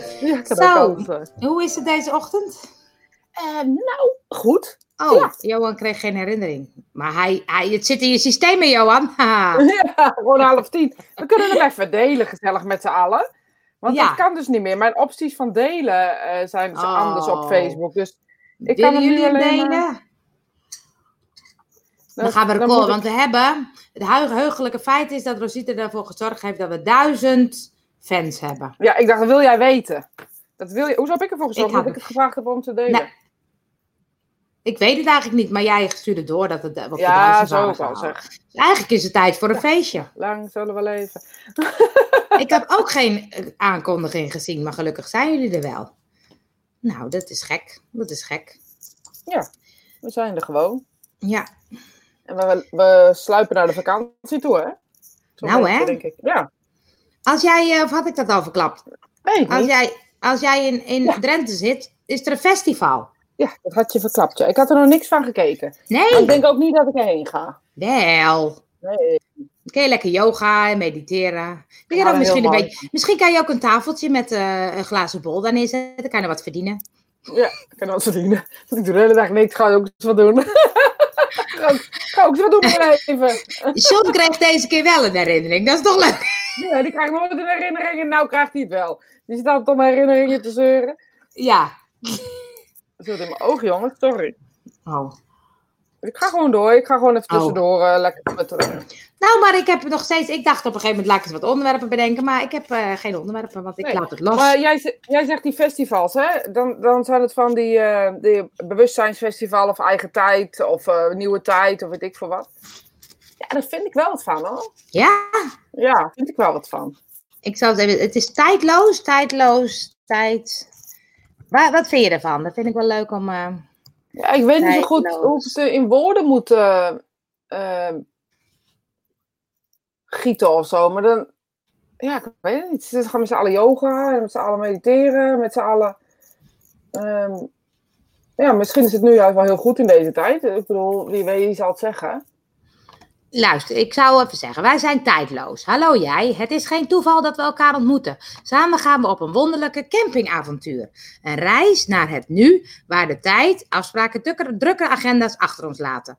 Ja, ik heb Zo. ook. Hoe is het deze ochtend? Eh, nou, goed. Oh, Ja. Johan kreeg geen herinnering. Maar hij, hij, het zit in je systeem, hè, Johan. Ja, gewoon half tien. We kunnen hem even delen, gezellig met z'n allen. Want Ja. dat kan dus niet meer. Mijn opties van delen eh, zijn dus Oh. anders op Facebook. Dus ik Willen kan hem nu jullie alleen delen? maar... Dan gaan we moet ik- want we hebben... Het heugelijke feit is dat Rosita ervoor gezorgd heeft dat we duizend fans hebben. Ja, ik dacht, dat wil jij weten. Dat wil je... Hoezo heb ik ervoor gezorgd Ik dat ik het gevraagd heb om te delen? Ik weet het eigenlijk niet, maar jij stuurde door dat het... Wat ja, zo ook al zeg. Eigenlijk is het tijd voor een feestje. Lang zullen we leven. Ik heb ook geen eh, aankondiging gezien, maar gelukkig zijn jullie er wel. Nou, dat is gek. Dat is gek. Ja, we zijn er gewoon. Ja, En we, we sluipen naar de vakantie toe, hè? Zo Nou, hè? Denk ik. Ja. Als jij, eh, of had ik dat al verklapt? Ik Als jij, als jij in, in Ja. Drenthe zit, is er een festival. Ja, dat had je verklapt. Ja. Ik had er nog niks van gekeken. Maar ik Nee, denk ook niet dat ik erheen ga. wel. Nee. Dan kun je lekker yoga en mediteren. Je Ja, kan ook heel misschien, een beetje, misschien kan je ook een tafeltje met eh, een glazen bol daar neerzetten. Dan kan je er wat verdienen. Ja, ik kan wat verdienen. Ik doe de hele dag niks. Ga ook eens wat doen. Ga, ook, ga ook eens wat doen mijn leven. John kreeg deze keer wel een herinnering. Dat is toch leuk? Ja, die krijgt nooit een herinnering. En nou krijgt hij het wel. Die zit altijd om herinneringen te zeuren. Ja. Dat zit in mijn ogen, jongens. Sorry. Oh. Ik ga gewoon door. Ik ga gewoon even Oh. tussendoor eh, lekker. Nou, maar ik heb nog steeds. Ik dacht op een gegeven moment laat ik eens wat onderwerpen bedenken. Maar ik heb eh, geen onderwerpen, want ik Nee, laat het los. Maar jij, jij zegt die festivals, hè? Dan, dan zijn het van die, die bewustzijnsfestival of eigen tijd of nieuwe tijd of weet ik veel wat. Ja, daar vind ik wel wat van, hoor. Ja, Ja, daar vind ik wel wat van. ik zou het even. Het is tijdloos, tijdloos, tijd. Wa- wat vind je ervan? Dat vind ik wel leuk om. Ja, ik weet niet zo goed hoe het eh, in woorden moet eh, eh, gieten of zo. Maar dan, ja, ik weet het niet. Ze gaan met z'n allen yoga, en met z'n allen mediteren, met z'n allen... ehm, ja, misschien is het nu juist wel heel goed in deze tijd. Ik bedoel, wie weet, wie zal het zeggen. Luister, ik zou even zeggen, wij zijn tijdloos. Hallo jij, het is geen toeval dat we elkaar ontmoeten. Samen gaan we op een wonderlijke campingavontuur. Een reis naar het nu, waar de tijd, afspraken, drukke, drukke agenda's achter ons laten.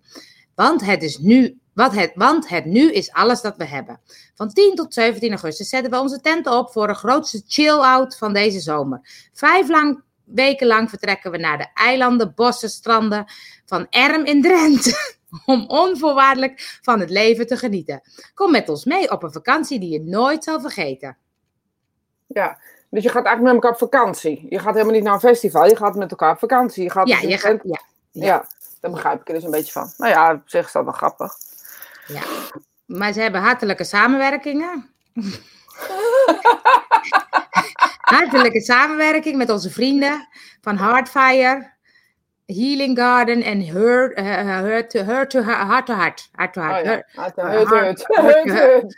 Want het is nu, wat het, want het nu is alles dat we hebben. Van 10 tot 17 augustus zetten we onze tenten op voor de grootste chill-out van deze zomer. Vijf lang, weken lang vertrekken we naar de eilanden, bossen, stranden van Erm in Drenthe om onvoorwaardelijk van het leven te genieten. Kom met ons mee op een vakantie die je nooit zal vergeten. Ja, dus je gaat eigenlijk met elkaar op vakantie. Je gaat helemaal niet naar een festival, je gaat met elkaar op vakantie. Je gaat Ja, dus je gaat, tent- ja, ja. daar begrijp ik er dus een beetje van. Nou ja, op zich is dat wel grappig. maar ze hebben hartelijke samenwerkingen. hartelijke samenwerking met onze vrienden van Heartfire, Healing Garden en Her, eh, her, to, her to Heart to Heart. Heart to heart. Her-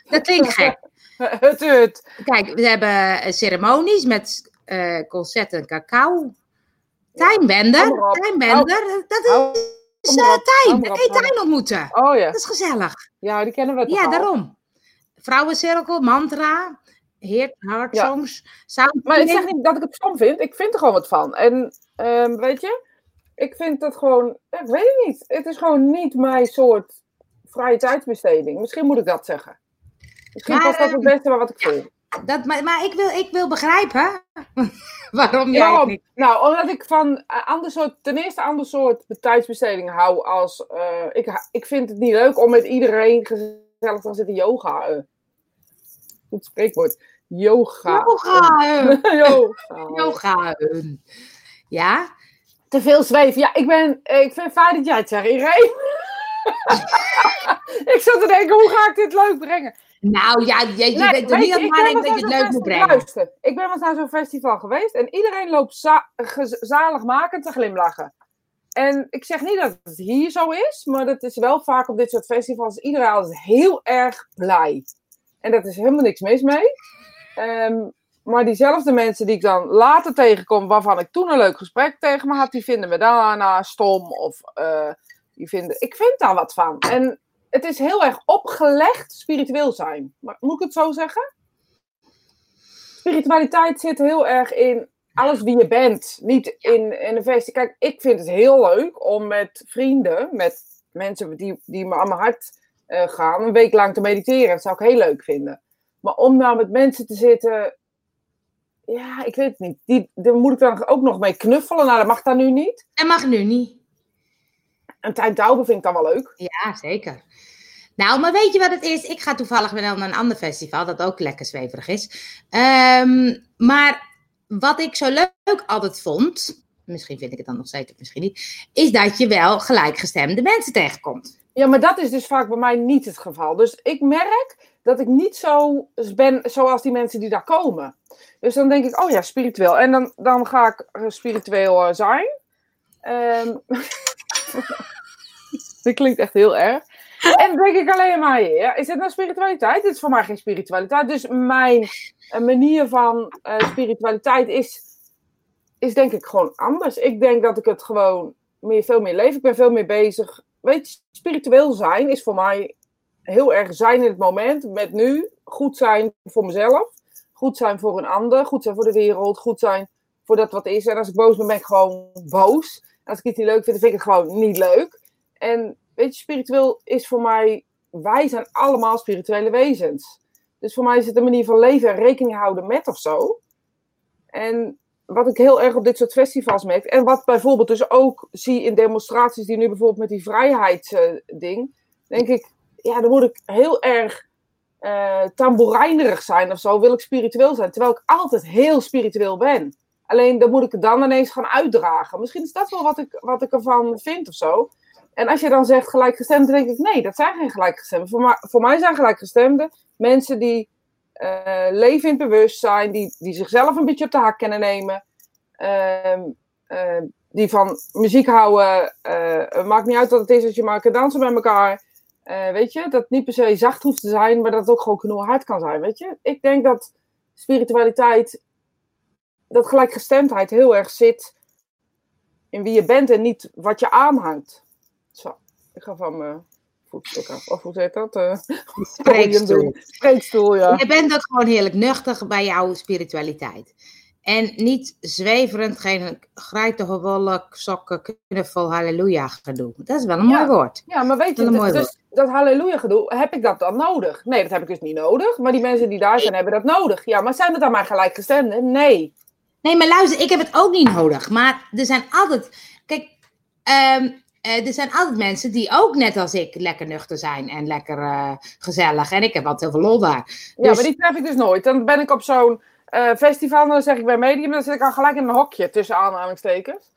Dat klinkt gek. hut, hut. Kijk, we hebben eh, ceremonies met eh concerten cacao. Tijn Bender. hou maar op. Tijn Bender. Dat is uh, Tijn. Kan je hou Tijn ontmoeten? Oh ja, Dat is gezellig. ja, die kennen we toch Ja, daarom. Vrouwencirkel, mantra, heert, heart Ja. Maar ik zeg niet dat ik het stom vind. Ik vind er gewoon wat van. En ehm, weet je, ik vind dat gewoon, ik weet het niet. Het is gewoon niet mijn soort vrije tijdsbesteding. Misschien moet ik dat zeggen. Misschien Maar, past dat het beste bij wat ik voel. Dat, maar maar ik, wil, ik wil begrijpen waarom jij Waarom? niet... Nou, omdat ik van eh, ander soort, ten eerste ander soort tijdsbesteding hou als, eh, ik, ik vind het niet leuk om met iedereen gezellig te zitten yoga. eh. Goed spreekwoord. Yoga. Yoga. eh, yoga. Yoga. eh. Ja? Te veel zweven. Ja, ik ben, eh, ik vind het fijn dat jij het zegt, Irene. ik zat te denken, hoe ga ik dit leuk brengen? Nou ja, je, je Nee, bent er niet aan het nadenken dat je het leuk moet brengen. Luister, ik ben wel eens naar zo'n festival geweest en iedereen loopt za zaligmakend te glimlachen. En ik zeg niet dat het hier zo is, maar dat is wel vaak op dit soort festivals. Iedereen is heel erg blij. En daar is helemaal niks mis mee. Ehm, maar diezelfde mensen die ik dan later tegenkom, waarvan ik toen een leuk gesprek tegen me had, die vinden me daarna stom. Of eh, die vinden. Ik vind daar wat van. En het is heel erg opgelegd spiritueel zijn. Maar, moet ik het zo zeggen? spiritualiteit zit heel erg in alles wie je bent. Niet in, in een feestje. Kijk, ik vind het heel leuk om met vrienden, met mensen die, die me aan mijn hart eh, gaan, een week lang te mediteren. Dat zou ik heel leuk vinden. Maar om nou met mensen te zitten, ja, ik weet het niet. Die, daar moet ik dan ook nog mee knuffelen. Nou, dat mag dan nu niet. Dat mag nu niet. Een tuintouwen vind ik dan wel leuk. Ja, zeker. Nou, maar weet je wat het is? Ik ga toevallig weer naar een ander festival, dat ook lekker zweverig is. Ehm, maar wat ik zo leuk altijd vond, misschien vind ik het dan nog steeds of misschien niet, is dat je wel gelijkgestemde mensen tegenkomt. Ja, maar dat is dus vaak bij mij niet het geval. Dus ik merk dat ik niet zo ben zoals die mensen die daar komen. Dus dan denk ik, oh ja, spiritueel. En dan, dan ga ik eh, spiritueel uh, zijn. Um, dit klinkt echt heel erg. En denk ik alleen maar, ja, is dit nou spiritualiteit? Dit is voor mij geen spiritualiteit. Dus mijn uh, manier van spiritualiteit is, is denk ik gewoon anders. Ik denk dat ik het gewoon meer, veel meer leef. Ik ben veel meer bezig. Weet je, spiritueel zijn is voor mij heel erg zijn in het moment, met nu. Goed zijn voor mezelf. Goed zijn voor een ander. Goed zijn voor de wereld. Goed zijn voor dat wat is. En als ik boos ben, ben ik gewoon boos. Als ik iets niet leuk vind, dan vind ik het gewoon niet leuk. En weet je, spiritueel is voor mij. Wij zijn allemaal spirituele wezens. Dus voor mij is het een manier van leven en rekening houden met of zo. En wat ik heel erg op dit soort festivals merk. En wat bijvoorbeeld dus ook zie in demonstraties die nu bijvoorbeeld met die vrijheidsding. denk ik, ja, dan moet ik heel erg uh, tamboerijnerig zijn of zo. Wil ik spiritueel zijn. Terwijl ik altijd heel spiritueel ben. Alleen dan moet ik het dan ineens gaan uitdragen. Misschien is dat wel wat ik, wat ik ervan vind of zo. En als je dan zegt gelijkgestemden, denk ik nee, dat zijn geen gelijkgestemden. Voor, voor mij zijn gelijkgestemden mensen die uh, leven in het bewustzijn, die, die zichzelf een beetje op de hak kunnen nemen. Uh, uh, die van muziek houden. het maakt niet uit wat het is als je maar kan dansen met elkaar. weet je, dat niet per se zacht hoeft te zijn, maar dat het ook gewoon knalhard kan zijn. Weet je, ik denk dat spiritualiteit, dat gelijkgestemdheid heel erg zit in wie je bent en niet wat je aanhangt. Zo, ik ga van me of hoe heet dat? Uh, Spreekstoel. Spreekstoel, ja. Je bent ook gewoon heerlijk nuchtig bij jouw spiritualiteit. En niet zweverend, geen grijtige wolk, sokken, knuffel, halleluja gedoe. Dat is wel een mooi woord. Ja, maar weet je, dat, dus dat halleluja gedoe, heb ik dat dan nodig? Nee, dat heb ik dus niet nodig. Maar die mensen die daar zijn, hebben dat nodig. Ja, maar zijn het dan maar gelijkgestemden? Nee. Nee, maar luister, ik heb het ook niet nodig. Maar er zijn altijd... Kijk, um, er zijn altijd mensen die ook net als ik lekker nuchter zijn en lekker uh, gezellig. En ik heb altijd heel veel lol daar. Dus... Ja, maar die tref ik dus nooit. Dan ben ik op zo'n uh, festival en dan zeg ik bij Medium, dan zit ik al gelijk in een hokje tussen aanhalingstekens.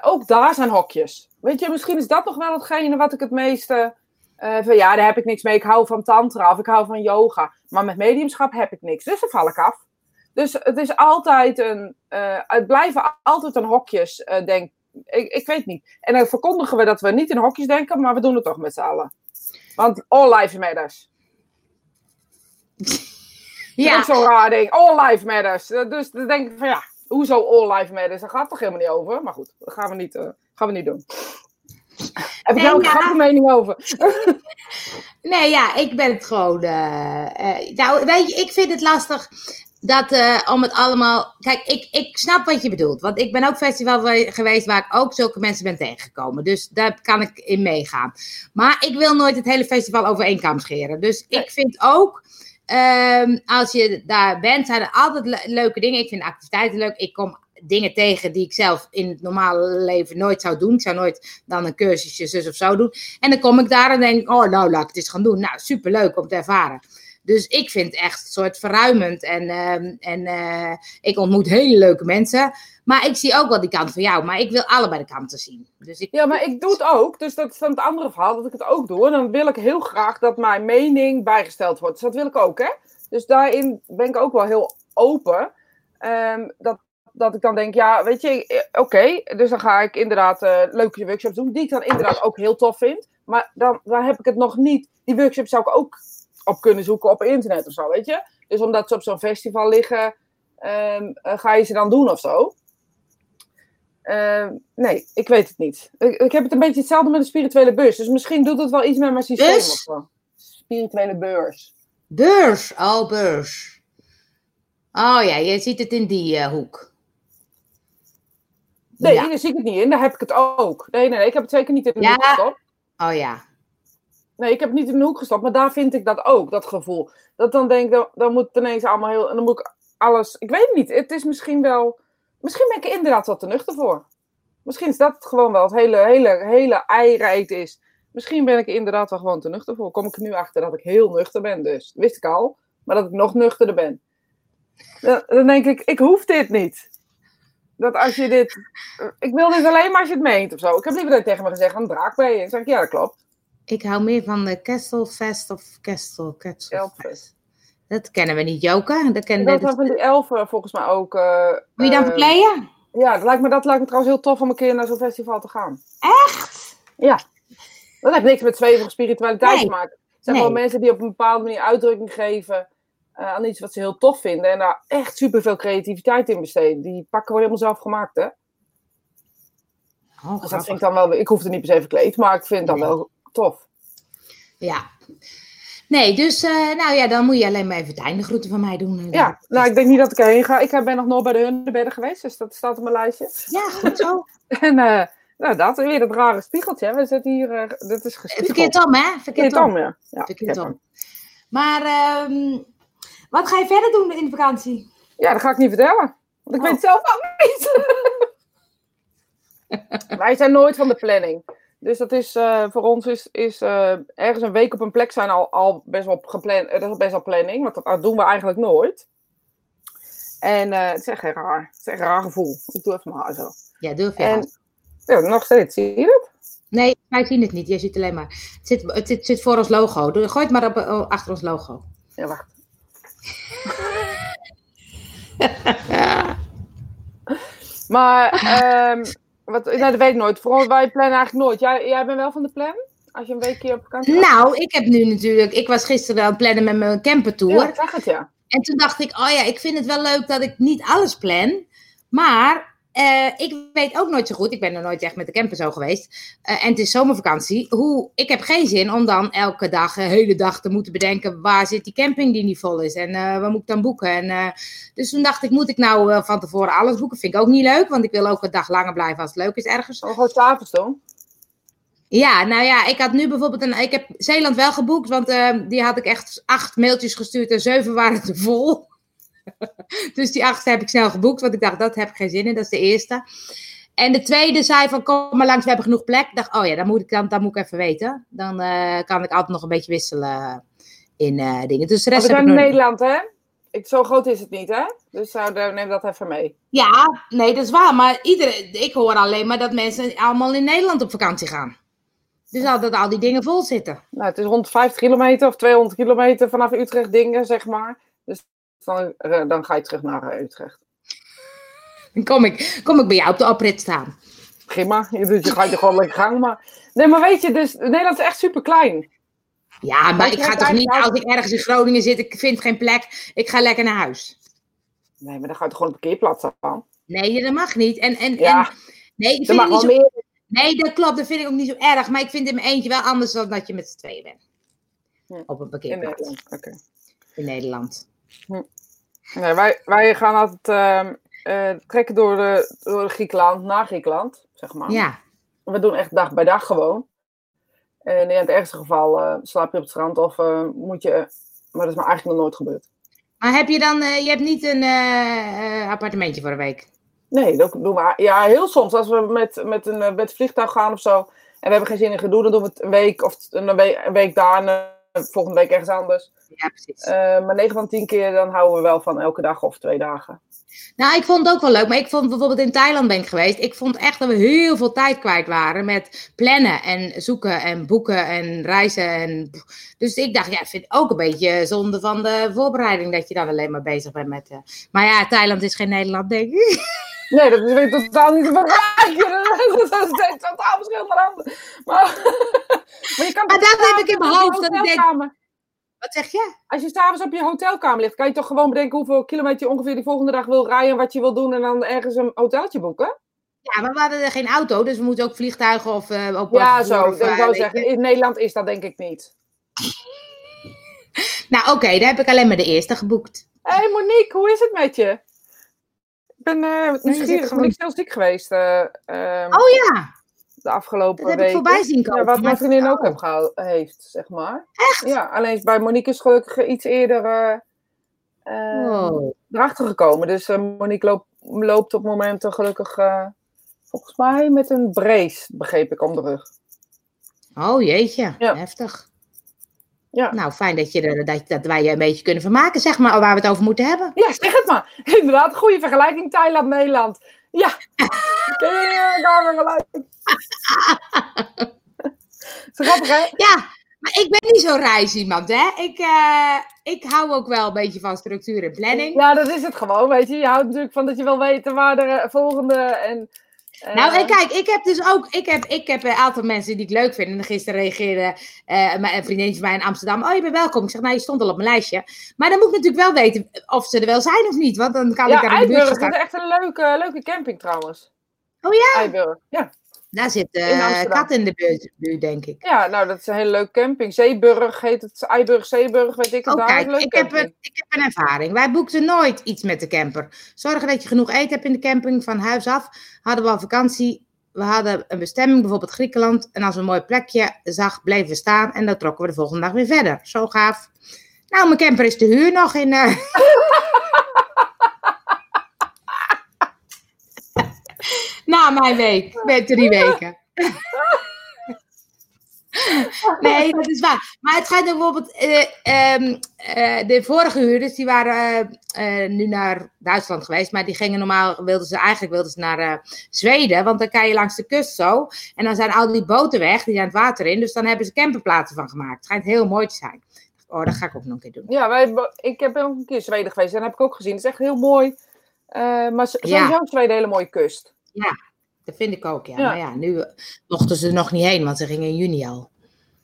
ook daar zijn hokjes. Weet je, misschien is dat nog wel hetgene wat ik het meeste... van ja, daar heb ik niks mee. Ik hou van tantra of ik hou van yoga. Maar met mediumschap heb ik niks. Dus dan val ik af. Dus het is altijd een... het blijven altijd een hokjes, denk ik, ik weet niet. En dan verkondigen we dat we niet in hokjes denken, maar we doen het toch met z'n allen. Want all life matters. Ja. Zo'n raar ding. All life matters. Dus dan denk ik van ja, hoezo all life matters? Daar gaat het toch helemaal niet over? Maar goed, dat gaan we niet, uh, gaan we niet doen. Heb ik daar ja. een mening over? nee, ja, ik ben het gewoon. Uh, uh, nou, weet je, ik vind het lastig dat uh, om het allemaal. Kijk, ik, ik snap wat je bedoelt. Want ik ben ook festival geweest waar ik ook zulke mensen ben tegengekomen. Dus daar kan ik in meegaan. Maar ik wil nooit het hele festival over één kam scheren. Dus ik vind ook. Um, als je daar bent, zijn er altijd le leuke dingen. Ik vind activiteiten leuk. Ik kom dingen tegen die ik zelf in het normale leven nooit zou doen. Ik zou nooit dan een cursusje zus of zo doen. En dan kom ik daar en denk ik, oh nou, laat ik het eens gaan doen. Nou, superleuk om te ervaren. Dus ik vind het echt een soort verruimend. En, uh, en uh, ik ontmoet hele leuke mensen. Maar ik zie ook wel die kant van jou. Maar ik wil allebei de kanten zien. Dus. Ja, maar ik doe het ook. Dus dat is dan het andere verhaal dat ik het ook doe. En dan wil ik heel graag dat mijn mening bijgesteld wordt. Dus dat wil ik ook, hè. Dus daarin ben ik ook wel heel open. Um, dat, dat ik dan denk, ja, weet je, eh, oké. dus dan ga ik inderdaad uh, leuke workshops doen. Die ik dan inderdaad ook heel tof vind. Maar dan, dan heb ik het nog niet. Die workshops zou ik ook op kunnen zoeken op internet of zo, weet je. Dus omdat ze op zo'n festival liggen, um, ga je ze dan doen of zo. Uh, nee, ik weet het niet. Ik, ik, heb het een beetje hetzelfde met de spirituele beurs. Dus misschien doet het wel iets met mijn systeem bus? of zo. Spirituele beurs. Beurs, oh beurs. Oh ja, je ziet het in die eh, hoek. Nee, Ja. daar zie ik het niet in. Daar heb ik het ook. Nee, nee, nee ik heb het zeker niet in de Ja. hoek. Oh ja. Nee, ik heb niet in de hoek gestopt. Maar daar vind ik dat ook, dat gevoel. Dat dan denk ik, dan, moet het ineens allemaal heel... En dan moet ik alles... Ik weet niet. Het is misschien wel... Misschien ben ik er inderdaad wat te nuchter voor. Misschien is dat gewoon wel het hele, hele, hele is. Misschien ben ik er inderdaad wel gewoon te nuchter voor. Kom ik er nu achter dat ik heel nuchter ben dus. Wist ik al. Maar dat ik nog nuchterder ben. Dan, dan denk ik, ik hoef dit niet. Dat als je dit... Ik wil dit alleen maar als je het meent of zo. Ik heb liever dat tegen me gezegd, een draak ben je. Dan zeg ik, ja, dat klopt. Ik hou meer van de Kestelfest of Kestel, Kestelfest. Elfest. Dat kennen we niet, Joke. Dat kennen Dat we. zijn van die elfen volgens mij ook. Moet je dan eh, verkleden? Ja, dat lijkt, me, dat lijkt me trouwens heel tof om een keer naar zo'n festival te gaan. Echt? Ja. Dat heeft niks met zwevige spiritualiteit Nee. te maken. Het zijn Nee. gewoon mensen die op een bepaalde manier uitdrukking geven eh, aan iets wat ze heel tof vinden. En daar echt superveel creativiteit in besteden. Die pakken gewoon helemaal zelf gemaakt, hè. Oh, Dus dat vind ik dan wel... Ik hoef er niet per se verkleed, maar ik vind dat Nee. wel tof. Ja. Nee, dus nou ja, dan moet je alleen maar even het einde groeten van mij doen. Ja, nou, ik denk niet dat ik erheen ga. Ik ben nog nooit bij de Hundenbedden geweest, dus dat staat op mijn lijstje. Ja, goed zo. En eh, nou, dat weer dat rare spiegeltje. hè. We zitten hier... eh, dit is gespiegeld. Verkeerd om, hè? Verkeerd Verkeerd om. om, ja. ja Verkeerd om. om. Maar ehm, wat ga je verder doen in de vakantie? Ja, dat ga ik niet vertellen. Want ik Oh. weet het zelf ook niet. Wij zijn nooit van de planning. Dus dat is eh, voor ons is, is eh, ergens een week op een plek zijn al, al best wel gepland. eh, Dat is best wel planning, want dat, dat doen we eigenlijk nooit. En het is echt raar. Het is echt een raar gevoel. Ik doe even mijn haar zo. Ja, durf je En ja, nog steeds, zie je het? Nee, wij zien het niet. Jij ziet alleen maar. Het zit, het zit, zit voor ons logo. Gooi het maar op, achter ons logo. Ja, wacht. Maar, ehm, wat, nou, dat weet ik nooit. Vooral wij plannen eigenlijk nooit. Jij, jij bent wel van de plan? Als je een weekje op vakantie gaat? Nou, ik heb nu natuurlijk. Ik was gisteren aan het plannen met mijn campertour. Ja, ik zag het, ja. En toen dacht ik, oh ja, ik vind het wel leuk dat ik niet alles plan. Maar eh, ik weet ook nooit zo goed, ik ben nog nooit echt met de camper zo geweest. eh, en het is zomervakantie. Hoe, ik heb geen zin om dan elke dag, de hele dag te moeten bedenken... waar zit die camping die niet vol is en eh, waar moet ik dan boeken. En, eh, dus toen dacht ik, moet ik nou eh, van tevoren alles boeken? Vind ik ook niet leuk, want ik wil ook een dag langer blijven als het leuk is ergens. We gewoon s'avonds doen? Ja, nou ja, ik had nu bijvoorbeeld een. Ik heb Zeeland wel geboekt, want eh, die had ik echt acht mailtjes gestuurd en zeven waren te vol. dus die achtste heb ik snel geboekt, want ik dacht dat heb ik geen zin in. Dat is de eerste. En de tweede zei van kom maar langs, we hebben genoeg plek. Ik dacht, oh ja, dan moet ik, dan, dan moet ik even weten. Dan eh, kan ik altijd nog een beetje wisselen in eh, dingen. Dus de we zijn in Nederland, hè? Ik, zo groot is het niet, hè? Dus de- neem dat even mee. Ja, nee, dat is waar. Maar iedereen, ik hoor alleen maar dat mensen allemaal in Nederland op vakantie gaan. Dus al, dat al die dingen vol zitten. Nou, het is rond 50 kilometer of 200 kilometer vanaf Utrecht dingen, zeg maar. Dus dan, eh, dan ga je terug naar eh, Utrecht. Dan kom ik, kom ik bij jou op de oprit staan. Prima, je, doet, je gaat je gewoon lekker gang. Maar... Nee, maar weet je, dus Nederland is echt super klein. Ja, maar ik ga toch niet, als ik ergens in Groningen zit, ik vind geen plek, ik ga lekker naar huis. Nee, maar dan ga je toch gewoon op een parkeerplaats staan. Nee, dat mag niet. En, en, Ja, en, nee, ik er vind mag het wel niet zo, meer. nee, dat klopt, dat vind ik ook niet zo erg. Maar ik vind in mijn eentje wel anders dan dat je met z'n tweeën bent. Ja. Op een In parkeerplaats Nederland. In Nederland. Nee, wij, wij gaan altijd eh, trekken door, de, door Griekenland, naar Griekenland, zeg maar. Ja. We doen echt dag bij dag gewoon. En in het ergste geval eh, slaap je op het strand of eh, moet je... Maar dat is me eigenlijk nog nooit gebeurd. Maar heb je dan, je hebt niet een appartementje voor een week? Nee, dat doen we. Ja, heel soms. Als we met, met een met vliegtuig gaan of zo. En we hebben geen zin in gedoe, dan doen we het een week of een week, een week daar en volgende week ergens anders. Ja, precies. Eh, maar 9 van 10 keer dan houden we wel van elke dag of twee dagen. Nou, ik vond het ook wel leuk. Maar ik vond bijvoorbeeld in Thailand ben ik geweest. Ik vond echt dat we heel veel tijd kwijt waren met plannen en zoeken en boeken en reizen. En... Dus ik dacht, ja, ik vind het ook een beetje zonde van de voorbereiding dat je dan alleen maar bezig bent met... eh, Maar ja, Thailand is geen Nederland, denk ik. Nee, dat is weer totaal niet te vergelijken. Dat is totaal verschillende landen. Maar, maar, je kan Maar dat heb ik in mijn hoofd, dat ik denk- Wat zeg je? Als je s'avonds op je hotelkamer ligt, kan je toch gewoon bedenken hoeveel kilometer je ongeveer die volgende dag wil rijden en wat je wil doen en dan ergens een hotelletje boeken? Ja, maar we hadden geen auto, dus we moeten ook vliegtuigen of uh, op Ja, of- zo. of, Ik eh, zou zeggen, in Nederland is dat denk ik niet. Nou, oké, dan heb ik alleen maar de eerste geboekt. hey Monique, hoe is het met je? Ik ben uh, nieuwsgierig, gewoon- ik ben heel ziek geweest eh, ehm, Oh ja, de afgelopen dat heb ik weken. voorbij zien komen. Ja, wat mijn vriendin ook oh. heb gehaald, heeft, zeg maar. Echt? Ja, alleen bij Monique is gelukkig iets eerder eh, eh, Wow. erachter gekomen. Dus Monique loopt, loopt op momenten gelukkig, volgens mij, met een brace, begreep ik, om de rug. Oh jeetje, Ja. heftig. Ja. Nou, fijn dat, je, er- dat, dat wij je een beetje kunnen vermaken, zeg maar, waar we het over moeten hebben. Ja, zeg Inderdaad, goede vergelijking Thailand-Nederland. Ja, ken je eh, daar vergelijking? Is grappig, hè? Ja, maar ik ben niet zo'n reis iemand, hè. Ik, eh, ik hou ook wel een beetje van structuur en planning. Ja, dat is het gewoon, weet je. Je houdt natuurlijk van dat je wil weten waar de volgende en... Nou, en kijk, ik heb dus ook, ik heb, ik heb een aantal mensen die ik leuk vind. En gisteren reageerde mijn- een vriendinnetje van mij in Amsterdam. Oh, je bent welkom. Ik zeg, nou, je stond al op mijn lijstje. Maar dan moet ik natuurlijk wel weten of ze er wel zijn of niet. Want dan kan ja, ik daar in de buurt Eiburg gaan is staan. echt een leuke, leuke camping trouwens. Oh ja? Eiburg, ja. Daar zit In Amsterdam. kat in de buurt, buurt, denk ik. Ja, nou, dat is een hele leuke camping. Zeeburg heet het, Eiburg, Zeeburg, weet ik het. Oh, kijk, ik heb, een, ik heb een ervaring. Wij boekten nooit iets met de camper. Zorgen dat je genoeg eten hebt in de camping van huis af. Hadden we al vakantie. We hadden een bestemming, bijvoorbeeld Griekenland. En als we een mooi plekje zag, bleven we staan. En dan trokken we de volgende dag weer verder. Zo gaaf. Nou, mijn camper is te huur nog in. eh, Na mijn week, met drie weken. Nee, dat is waar. Maar het gaat bijvoorbeeld. eh, ehm, eh, de vorige huurders die waren eh, nu naar Duitsland geweest. Maar die gingen normaal. Wilden ze, eigenlijk wilden ze naar Zweden. Want dan kan je langs de kust zo. En dan zijn al die boten weg. Die zijn het water in. Dus dan hebben ze camperplaatsen van gemaakt. Het schijnt heel mooi te zijn. Oh, dat ga ik ook nog een keer doen. Ja, wij, ik heb ook een keer Zweden geweest. En dat heb ik ook gezien. Het is echt heel mooi. Maar Ja. sowieso is Zweden een hele mooie kust. Dat vind ik ook, ja. Ja. Maar ja, nu eh, mochten ze er nog niet heen. Want ze gingen in juni al.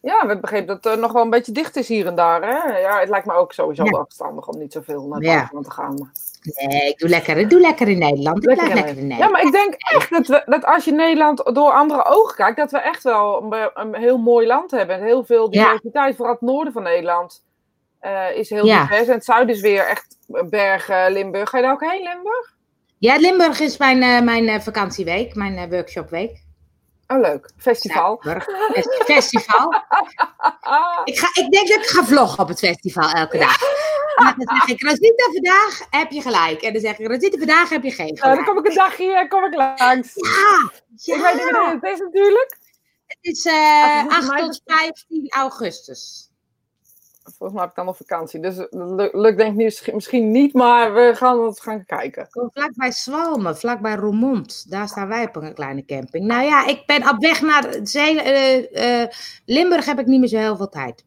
Ja, we begrepen dat het nog wel een beetje dicht is hier en daar. Hè? Ja, het lijkt me ook sowieso Ja. wel verstandig om niet zoveel naar het Ja. buitenland te gaan. Nee, ik doe lekker, ik doe lekker in Nederland. Ik Lekker in lekker in Ja, Nederland. maar ik denk echt dat, we, dat als je Nederland door andere ogen kijkt, dat we echt wel een, een heel mooi land hebben. En heel veel Ja. diversiteit. Vooral het noorden van Nederland eh, is heel Ja. divers. En het zuiden is weer echt bergen, Limburg. Ga je daar ook heen, Limburg? Ja, Limburg is mijn, eh, mijn eh, vakantieweek, mijn eh, workshopweek. Oh, leuk. Festival. Festival. Ik, ga, ik denk dat ik ga vloggen op het festival elke dag. En dan zeg ik, Rosita, vandaag heb je gelijk. En dan zeg ik, Rosita, vandaag heb je geen nou, dan gelijk. kom ik een dagje eh, kom ik langs. Ja, ja. Ik weet niet wanneer het is natuurlijk. het is het 8 mij tot 15 augustus. Volgens mij heb ik dan nog vakantie. Dus lukt denk ik niet- misschien niet, maar we gaan het gaan kijken. Kom vlakbij Zwalmen, vlakbij Roermond. Daar staan wij op een kleine camping. Nou ja, ik ben op weg naar Zee- eh, eh, Limburg heb ik niet meer zo heel veel tijd.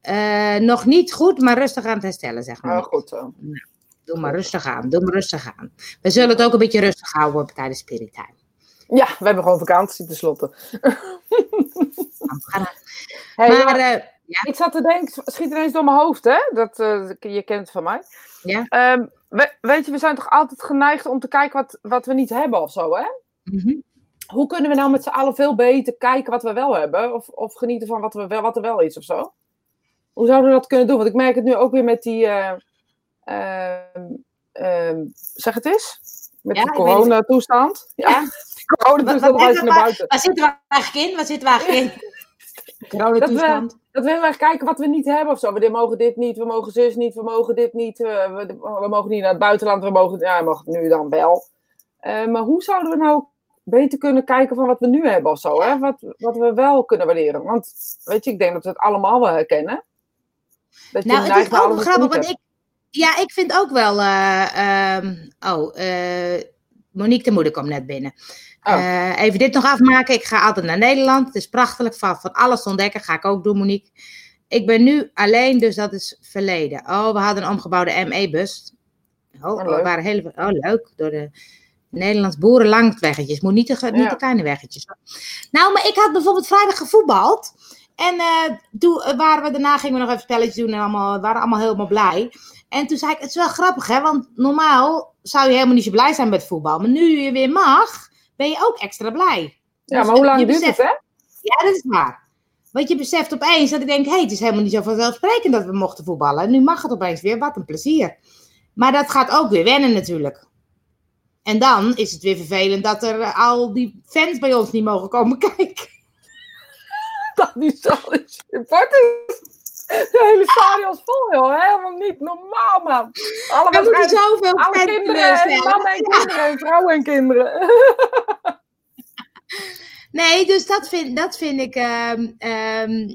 Eh, nog niet goed, maar rustig aan het herstellen, zeg maar. Maar goed zo. Doe maar rustig aan, doe maar rustig aan. We zullen het ook een beetje rustig houden tijdens Spirit Time. Ja, we hebben gewoon vakantie tenslotte. Hey, maar ik zat te denken, schiet ineens door mijn hoofd, hè? Dat, eh, je kent het van mij. Ja. Ehm, we- weet je, we zijn toch altijd geneigd om te kijken wat, wat we niet hebben of zo, hè? mhm. Hoe kunnen we nou met z'n allen veel beter kijken wat we wel hebben? Of, of genieten van wat, we wel, wat er wel is of zo? Hoe zouden we dat kunnen doen? Want ik merk het nu ook weer met die... ehm, zeg het eens. Met Ja, de coronatoestand. Ja, Ja. coronatoestand je naar buiten. Waar zitten we eigenlijk in? Waar zitten we eigenlijk in? Dat we heel erg kijken wat we niet hebben of zo. We mogen dit niet, we mogen zus niet, we mogen dit niet. eh, we, we mogen niet naar het buitenland, we mogen, ja, we mogen nu dan wel. Eh, maar hoe zouden we nou beter kunnen kijken van wat we nu hebben of zo? Hè? Wat, wat we wel kunnen waarderen. Want weet je, ik denk dat we het allemaal wel herkennen. Dat je Nou, het is ook grappig, want ik, ja, ik vind ook wel. eh, ehm, oh, eh, Monique de moeder komt net binnen. Oh. Eh, even dit nog afmaken. Ik ga altijd naar Nederland. Het is prachtig. Van, van alles ontdekken. Ga ik ook doen, Monique. Ik ben nu alleen, dus dat is verleden. Oh, we hadden een omgebouwde ME-bus. Oh, Oh, we leuk. waren hele, oh, leuk. Door de Nederlands boerenlangweggetjes. Moet niet de, niet de kleine weggetjes. Nou, maar ik had bijvoorbeeld vrijdag gevoetbald. En eh, toen eh, waren we, daarna gingen we nog even spelletjes doen en allemaal, waren allemaal helemaal blij. En toen zei ik, het is wel grappig hè, want normaal zou je helemaal niet zo blij zijn met voetbal. Maar nu je weer mag, ben je ook extra blij. Ja, Dus maar hoe lang je duurt beseft- het, hè? Ja, dat is waar. Want je beseft opeens dat ik denk, hé, hey, het is helemaal niet zo vanzelfsprekend dat we mochten voetballen. En nu mag het opeens weer, wat een plezier. Maar dat gaat ook weer wennen natuurlijk. En dan is het weer vervelend dat er eh, al die fans bij ons niet mogen komen kijken. Dat niet zo is. De hele stadion is vol, joh. Helemaal niet normaal, man. Alle, Alle, We moeten zoveel kinderen, mannen en kinderen, en vrouwen en kinderen. Nee, dus dat vind, dat vind ik. ehm, ehm,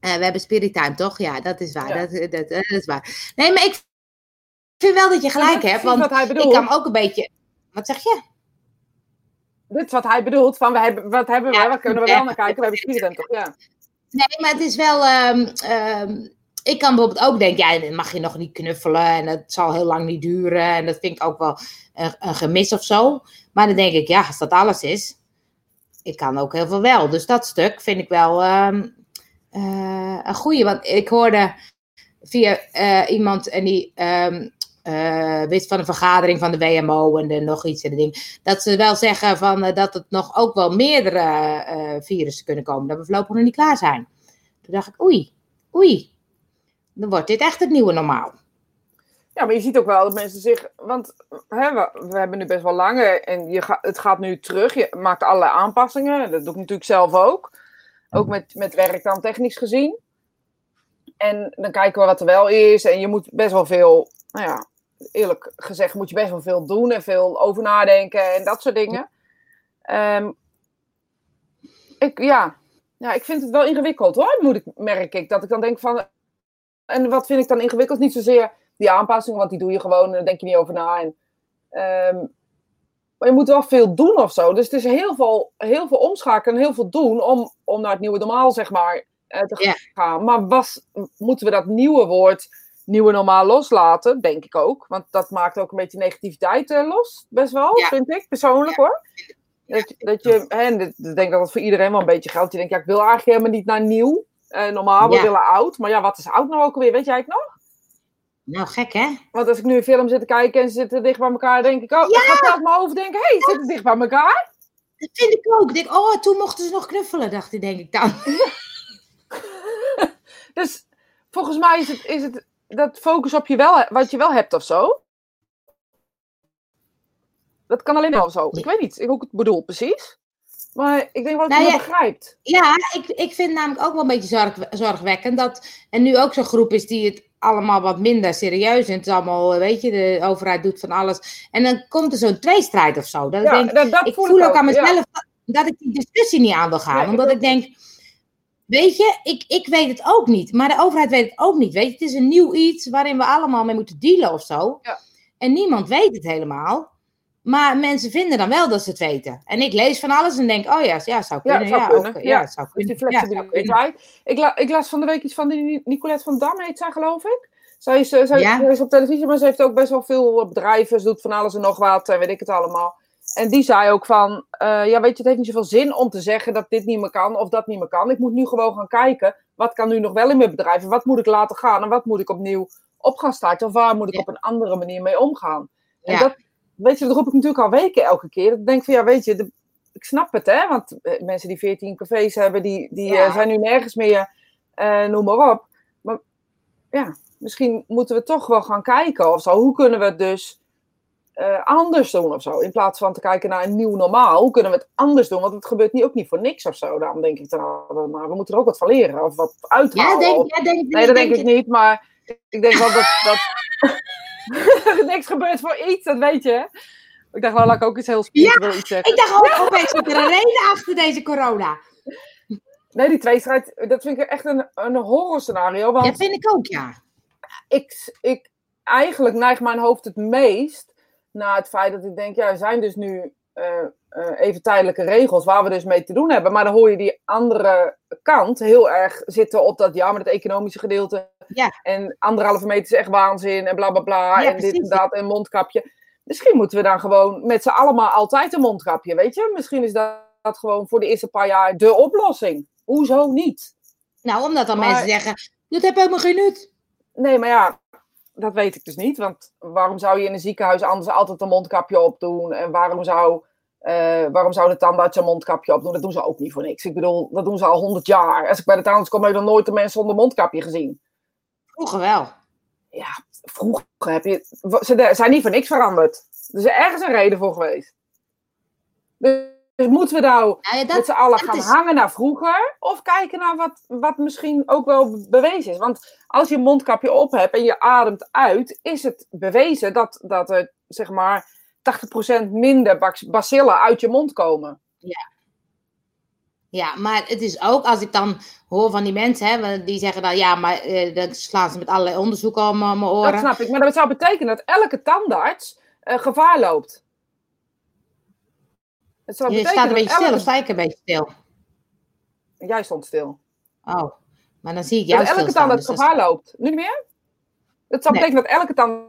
eh, we hebben Spirit Time, toch? Ja, dat is waar. Ja. Dat, dat, dat is waar. Nee, maar ik vind wel dat je gelijk hebt. Want ik kan ook een beetje. Wat zeg je? Dit is wat hij bedoelt. Van, we hebben, wat hebben we? Wat kunnen we wel naar kijken? We hebben Spirit toch? Ja. Nee, maar het is wel. ehm, ehm, ik kan bijvoorbeeld ook denken, ja, dan mag je nog niet knuffelen en het zal heel lang niet duren. En dat vind ik ook wel een, een gemis of zo. Maar dan denk ik, ja, als dat alles is, ik kan ook heel veel wel. Dus dat stuk vind ik wel ehm, eh, een goeie. Want ik hoorde via eh, iemand en die eh, wist van een vergadering van de WMO en de, nog iets en de ding. Dat ze wel zeggen van, eh, dat het nog ook wel meerdere eh, virussen kunnen komen. Dat we voorlopig nog niet klaar zijn. Toen dacht ik, oei, oei. Dan wordt dit echt het nieuwe normaal. Ja, maar je ziet ook wel dat mensen zich. Want hè, we, we hebben nu best wel lang eh, en je het gaat nu terug. Je maakt allerlei aanpassingen. Dat doe ik natuurlijk zelf ook. Ook met, met werk dan technisch gezien. En dan kijken we wat er wel is. En je moet best wel veel. Nou ja, eerlijk gezegd, moet je best wel veel doen en veel over nadenken en dat soort dingen. Ehm, ik, ja. ja, ik vind het wel ingewikkeld hoor, moet ik, merk ik. Dat ik dan denk van. En wat vind ik dan ingewikkeld? Niet zozeer die aanpassingen, want die doe je gewoon en daar denk je niet over na. En, ehm, maar je moet wel veel doen of zo. Dus het is heel veel, heel veel omschakelen en heel veel doen om, om naar het nieuwe normaal, zeg maar, eh, te gaan. Maar was, moeten we dat nieuwe woord, nieuwe normaal, loslaten? Denk ik ook. Want dat maakt ook een beetje negativiteit eh, los, best wel, Ja. vind ik, persoonlijk hoor. Dat, dat je, hè, en ik denk dat het voor iedereen wel een beetje geldt. Je denkt, ja, ik wil eigenlijk helemaal niet naar nieuw. eh, normaal, we Ja. willen oud. Maar ja, wat is oud nou ook alweer? Weet jij het nog? Nou, gek hè? Want als ik nu een film zit te kijken en ze zitten dicht bij elkaar, denk ik, oh, dan gaat zelf mijn hoofd denken, hé, hey, ze zitten dicht bij elkaar. Dat vind ik ook. Ik denk, oh, toen mochten ze nog knuffelen, dacht ik, denk ik dan. Dus volgens mij is het, is het dat focus op je wel, wat je wel hebt of zo. Dat kan alleen maar of zo. Ik weet niet hoe ik het bedoel precies. Maar ik denk wel dat Nou je ja, het begrijpt. Ja, ik, ik vind namelijk ook wel een beetje zorg, zorgwekkend dat er nu ook zo'n groep is die het allemaal wat minder serieus en het is allemaal, weet je, de overheid doet van alles. En dan komt er zo'n tweestrijd of zo. Dat ik denk, dat, dat ik voel ik ook aan ja. mezelf dat, dat ik die discussie niet aan wil gaan. Nee, omdat ik denk, weet je, ik, ik weet het ook niet. Maar de overheid weet het ook niet. Weet je, het is een nieuw iets waarin we allemaal mee moeten dealen of zo. Ja. En niemand weet het helemaal. Maar mensen vinden dan wel dat ze het weten. En ik lees van alles en denk, oh ja, ja zou Ja, kunnen. Ja, zou kunnen, ook, ja. ja, zou Dus die kunnen. Ja, kunnen. flexibiliteit. ik, la, ik las van de week iets van die Nicolette van Dam, heet zij geloof ik. Zij is, eh, zij, Ja. zij is op televisie, maar ze heeft ook best wel veel bedrijven. Ze doet van alles en nog wat en weet ik het allemaal. En die zei ook van, eh, ja weet je, het heeft niet zoveel zin om te zeggen dat dit niet meer kan of dat niet meer kan. Ik moet nu gewoon gaan kijken, wat kan nu nog wel in mijn bedrijf? En wat moet ik laten gaan? En wat moet ik opnieuw op gaan starten? Of waar moet ik Ja. op een andere manier mee omgaan? En Ja. dat, weet je, dat roep ik natuurlijk al weken elke keer. Dat ik denk van, ja weet je, de- ik snap het hè. Want eh, mensen die 14 cafés hebben, die, die Ja. eh, zijn nu nergens meer, noem maar op. Maar ja, misschien moeten we toch wel gaan kijken of zo. Hoe kunnen we het dus eh, anders doen of zo? In plaats van te kijken naar een nieuw normaal. Hoe kunnen we het anders doen? Want het gebeurt niet, ook niet voor niks of zo. Daarom denk ik dan maar, we moeten er ook wat van leren. Of wat Ja, uithalen. denk, ja, denk, Nee, dat denk, ik niet, maar ik denk wel dat, dat niks gebeurt voor iets, dat weet je. Ik dacht wel, laat ik ook iets heel spiritueel iets zeggen. Ik dacht ook, opeens zit er een reden achter deze corona. Nee, die tweestrijd, dat vind ik echt een, een horror scenario. Want Dat vind ik ook, ja. ik, ik, eigenlijk neigt mijn hoofd het meest naar het feit dat ik denk, ja, er zijn dus nu eh, eh, even tijdelijke regels waar we dus mee te doen hebben. Maar dan hoor je die andere kant heel erg zitten op dat, ja, maar het economische gedeelte. Ja. En anderhalve meter is echt waanzin en bla bla bla. Ja, en dit en dat en mondkapje. Misschien moeten we dan gewoon met z'n allemaal altijd een mondkapje, weet je? Misschien is dat, dat gewoon voor de eerste paar jaar de oplossing. Hoezo niet? Nou, omdat dan Maar- mensen zeggen, dat heeft helemaal geen nut. Nee, maar ja, dat weet ik dus niet. Want waarom zou je in een ziekenhuis anders altijd een mondkapje opdoen? En waarom zou, eh, waarom zou de tandarts een mondkapje opdoen? Dat doen ze ook niet voor niks. Ik bedoel, dat doen ze al honderd jaar. Als ik bij de tandarts kom, heb ik nog nooit een mens zonder mondkapje gezien. Vroeger wel. ja, vroeger heb je, ze zijn niet voor niks veranderd. Er is ergens een reden voor geweest. Dus moeten we nou Ja, dat- met z'n allen dat gaan is- hangen naar vroeger? Of kijken naar wat, wat misschien ook wel bewezen is? Want als je een mondkapje op hebt en je ademt uit, is het bewezen dat, dat er zeg maar 80% minder bac- bacillen uit je mond komen. Ja, maar het is ook, als ik dan hoor van die mensen, hè, die zeggen dan, ja, maar eh, dan slaan ze met allerlei onderzoeken om mijn Dat oren. snap ik. Maar dat zou betekenen dat elke tandarts eh, gevaar loopt. Het zou Je staat een beetje dat stil, elke... of sta ik een beetje stil? Jij stond stil. Oh, maar dan zie ik jou dat elke tandarts dus dat is- gevaar loopt. Nu niet meer? Dat zou Nee. betekenen dat elke tandarts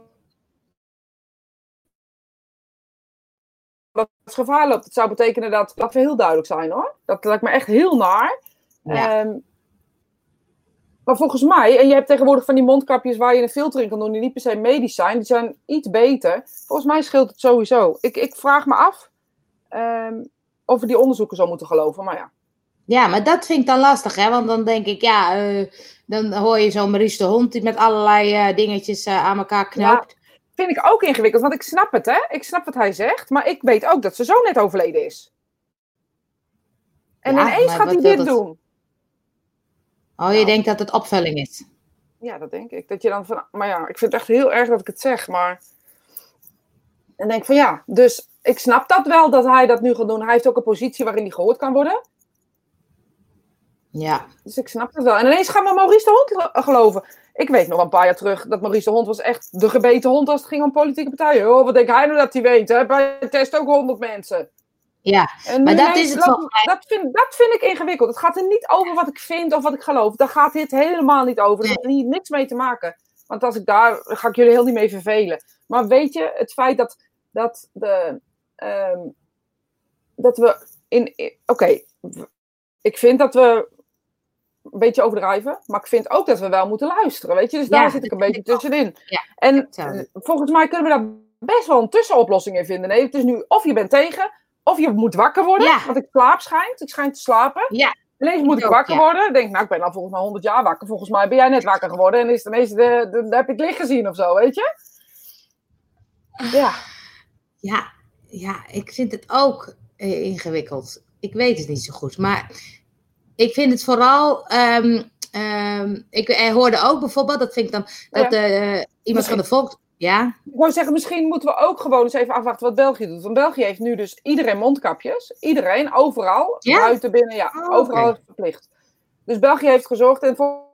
dat het gevaar loopt. Het zou betekenen dat, laten we heel duidelijk zijn hoor. Dat lijkt me echt heel naar. Ja. Ehm, maar volgens mij, en je hebt tegenwoordig van die mondkapjes waar je een filter in kan doen, die niet per se medisch zijn, die zijn iets beter. Volgens mij scheelt het sowieso. Ik, ik vraag me af ehm, of we die onderzoeken zo moeten geloven. Maar ja, Ja, maar dat vind ik dan lastig, hè? Want dan denk ik, ja, eh, dan hoor je zo'n Maurice de Hond die met allerlei eh, dingetjes eh, aan elkaar knoopt. vind ik ook ingewikkeld, want ik snap het, hè. Ik snap wat hij zegt, maar ik weet ook dat ze zo net overleden is. En Ja, ineens gaat hij dit dat- doen. Oh, je denkt dat het opvulling is. Ja, dat denk ik. Dat je dan van, maar ja, ik vind het echt heel erg dat ik het zeg, maar... En denk van ja, dus ik snap dat wel dat hij dat nu gaat doen. Hij heeft ook een positie waarin hij gehoord kan worden. Ja. Dus ik snap het wel. En ineens gaan we Maurice de Hond gelo- geloven. Ik weet nog een paar jaar terug dat Maurice de Hond was echt de gebeten hond als het ging om politieke partijen. Oh, wat denkt hij nou dat hij weet? Hè? Bij test ook honderd mensen. Ja, En Maar dat is het volgens dat, vind, dat vind ik ingewikkeld. Het gaat er niet over wat ik vind of wat ik geloof. Daar gaat dit helemaal niet over. Er heeft hier niks mee te maken. Want als ik daar, ga ik jullie heel niet mee vervelen. Maar weet je, het feit dat, dat, de, ehm, dat we in. in- Oké, ik vind dat we een beetje overdrijven. Maar ik vind ook dat we wel moeten luisteren. Weet je, dus Ja, daar zit ik een beetje tussenin. Ja, en hetzelfde. volgens mij kunnen we daar best wel een tussenoplossing in vinden. Nee, het is nu of je bent tegen, of je moet wakker worden. Want ik slaap schijnt. Ik schijn te slapen. Ja, Ineens moet ik ik ook, wakker worden. Ik denk, nou, ik ben al volgens mij 100 jaar wakker. Volgens mij ben jij net wakker geworden. En is het ineens de, de, de- heb ik het licht gezien of zo, weet je? Ja. ja, ja, ik vind het ook eh, ingewikkeld. Ik weet het niet zo goed. Maar ik vind het vooral. ehm, ehm, ik eh, hoorde ook bijvoorbeeld, dat vind ik dan. Dat eh, iemand van de volk. Ja, Ik wou zeggen, misschien moeten we ook gewoon eens even afwachten wat België doet. Want België heeft nu dus iedereen mondkapjes. Iedereen, overal. Ja? Buiten, binnen, ja. Oh, overal verplicht. Dus België heeft gezorgd. En vol-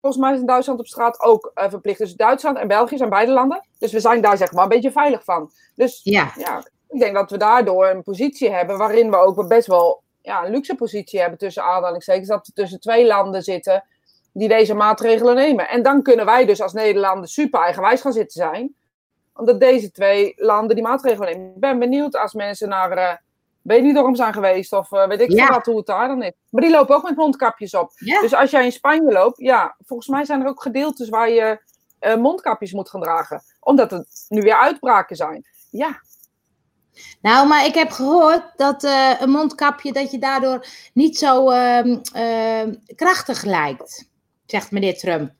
volgens mij is in Duitsland op straat ook verplicht. Dus Duitsland en België zijn beide landen. Dus we zijn daar zeg maar een beetje veilig van. Dus ja, ja, ik denk dat we daardoor een positie hebben waarin we ook best wel ja, een luxe positie hebben tussen aanhalingstekens. Dat we tussen twee landen zitten die deze maatregelen nemen. En dan kunnen wij dus als Nederlander super eigenwijs gaan zitten zijn. Omdat deze twee landen die maatregelen nemen. Ik ben benieuwd als mensen naar eh Benidorm zijn geweest of eh, weet ik Ja. veel wat hoe het daar dan is. Maar die lopen ook met mondkapjes op. ja. Dus als jij in Spanje loopt, ja, volgens mij zijn er ook gedeeltes waar je eh, mondkapjes moet gaan dragen. Omdat het nu weer uitbraken zijn. Ja, Nou, maar ik heb gehoord dat eh, een mondkapje, dat je daardoor niet zo ehm, ehm, krachtig lijkt, zegt meneer Trump.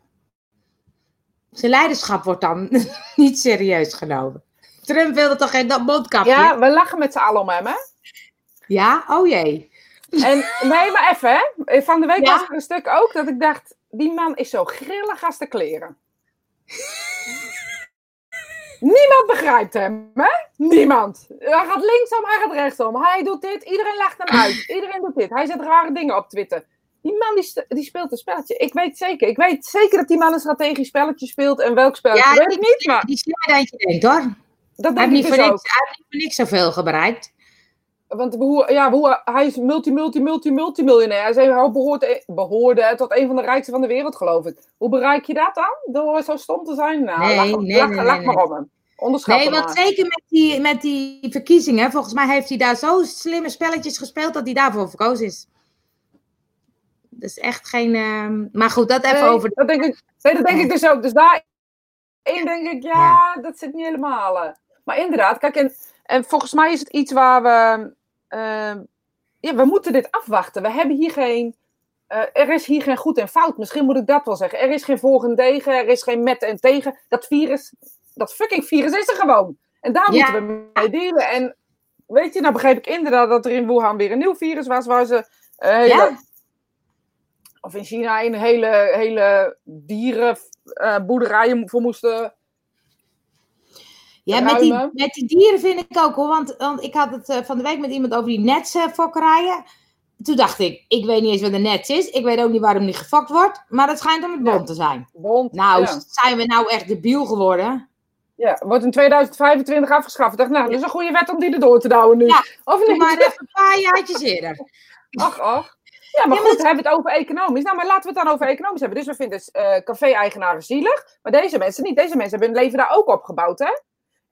Zijn leiderschap wordt dan niet serieus genomen. Trump wilde toch geen dat mondkapje? ja we lachen met z'n allen om hem, hè? Ja? Oh jee. En, nee, maar even, hè. Van de week Ja? was er een stuk ook dat ik dacht, die man is zo grillig als de kleren. Niemand begrijpt hem, hè? Niemand. Hij gaat linksom, hij gaat rechtsom. Hij doet dit, iedereen lacht hem uit. Iedereen doet dit. Hij zet rare dingen op Twitter. Die man die, speelt een spelletje. Ik weet zeker. Ik weet zeker dat die man een strategisch spelletje speelt. En welk spelletje, Ja, weet ik niet. Maar Die slimmer dan je denkt hoor. dat Hij denk heeft ik niet dus voor niks, hij heeft niet voor niks zoveel bereikt. Want hoe, ja, hoe, hij is multi, multi, multi, multimiljonair. Hij zei, hij behoort, behoorde tot een van de rijkste van de wereld, geloof ik. Hoe bereik je dat dan? Door zo stom te zijn? Nou, Nee, lach, nee, lach, nee, lach nee, maar om hem. Onderschat Nee, want maar. zeker met die, met die verkiezingen, volgens mij heeft hij daar zo slimme spelletjes gespeeld dat hij daarvoor verkozen is. Dus echt geen. ehm, Maar goed, dat even over. dat denk ik, nee, dat denk ik dus ook. Dus daarin denk ik, ja, dat zit niet helemaal. eh. Maar inderdaad, kijk, en, en volgens mij is het iets waar we... ehm, ja, we moeten dit afwachten. We hebben hier geen eh, er is hier geen goed en fout. Misschien moet ik dat wel zeggen. Er is geen voor en tegen, er is geen met en tegen. Dat virus, dat fucking virus is er gewoon. En daar Ja. moeten we mee dealen. En weet je, nou begreep ik inderdaad dat er in Wuhan weer een nieuw virus was, waar ze eh, hele, Ja, of in China een hele, hele dierenboerderijen voor moesten. Ja met, die, met die dieren vind ik ook hoor. Want, want ik had het eh, van de week met iemand over die netsfokkerijen. Toen dacht ik, ik weet niet eens wat een nets is. Ik weet ook niet waarom die gefokt wordt. Maar het schijnt om het bond te zijn. Bond. Nou, ja. zijn we nou echt debiel geworden? Ja, wordt in 2025 afgeschaft. Ik dacht, nou, dat is een goede wet om die erdoor te douwen nu. Ja, of niet? maar even een paar jaartjes eerder. Ach, ach. Ja, maar Ja, goed, we hebben het over economisch. Nou, maar laten we het dan over economisch hebben. Dus we vinden eh, café-eigenaren zielig, maar deze mensen niet. Deze mensen hebben hun leven daar ook opgebouwd, hè?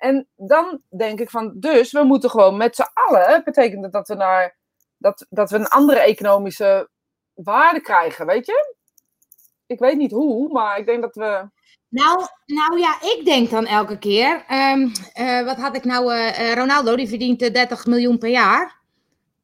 En dan denk ik van, dus we moeten gewoon met z'n allen, betekent dat dat we naar, dat, dat we een andere economische waarde krijgen, weet je? Ik weet niet hoe, maar ik denk dat we... Nou, nou ja, ik denk dan elke keer. ehm, eh, wat had ik nou? eh, eh, Ronaldo, die verdient eh, 30 miljoen per jaar.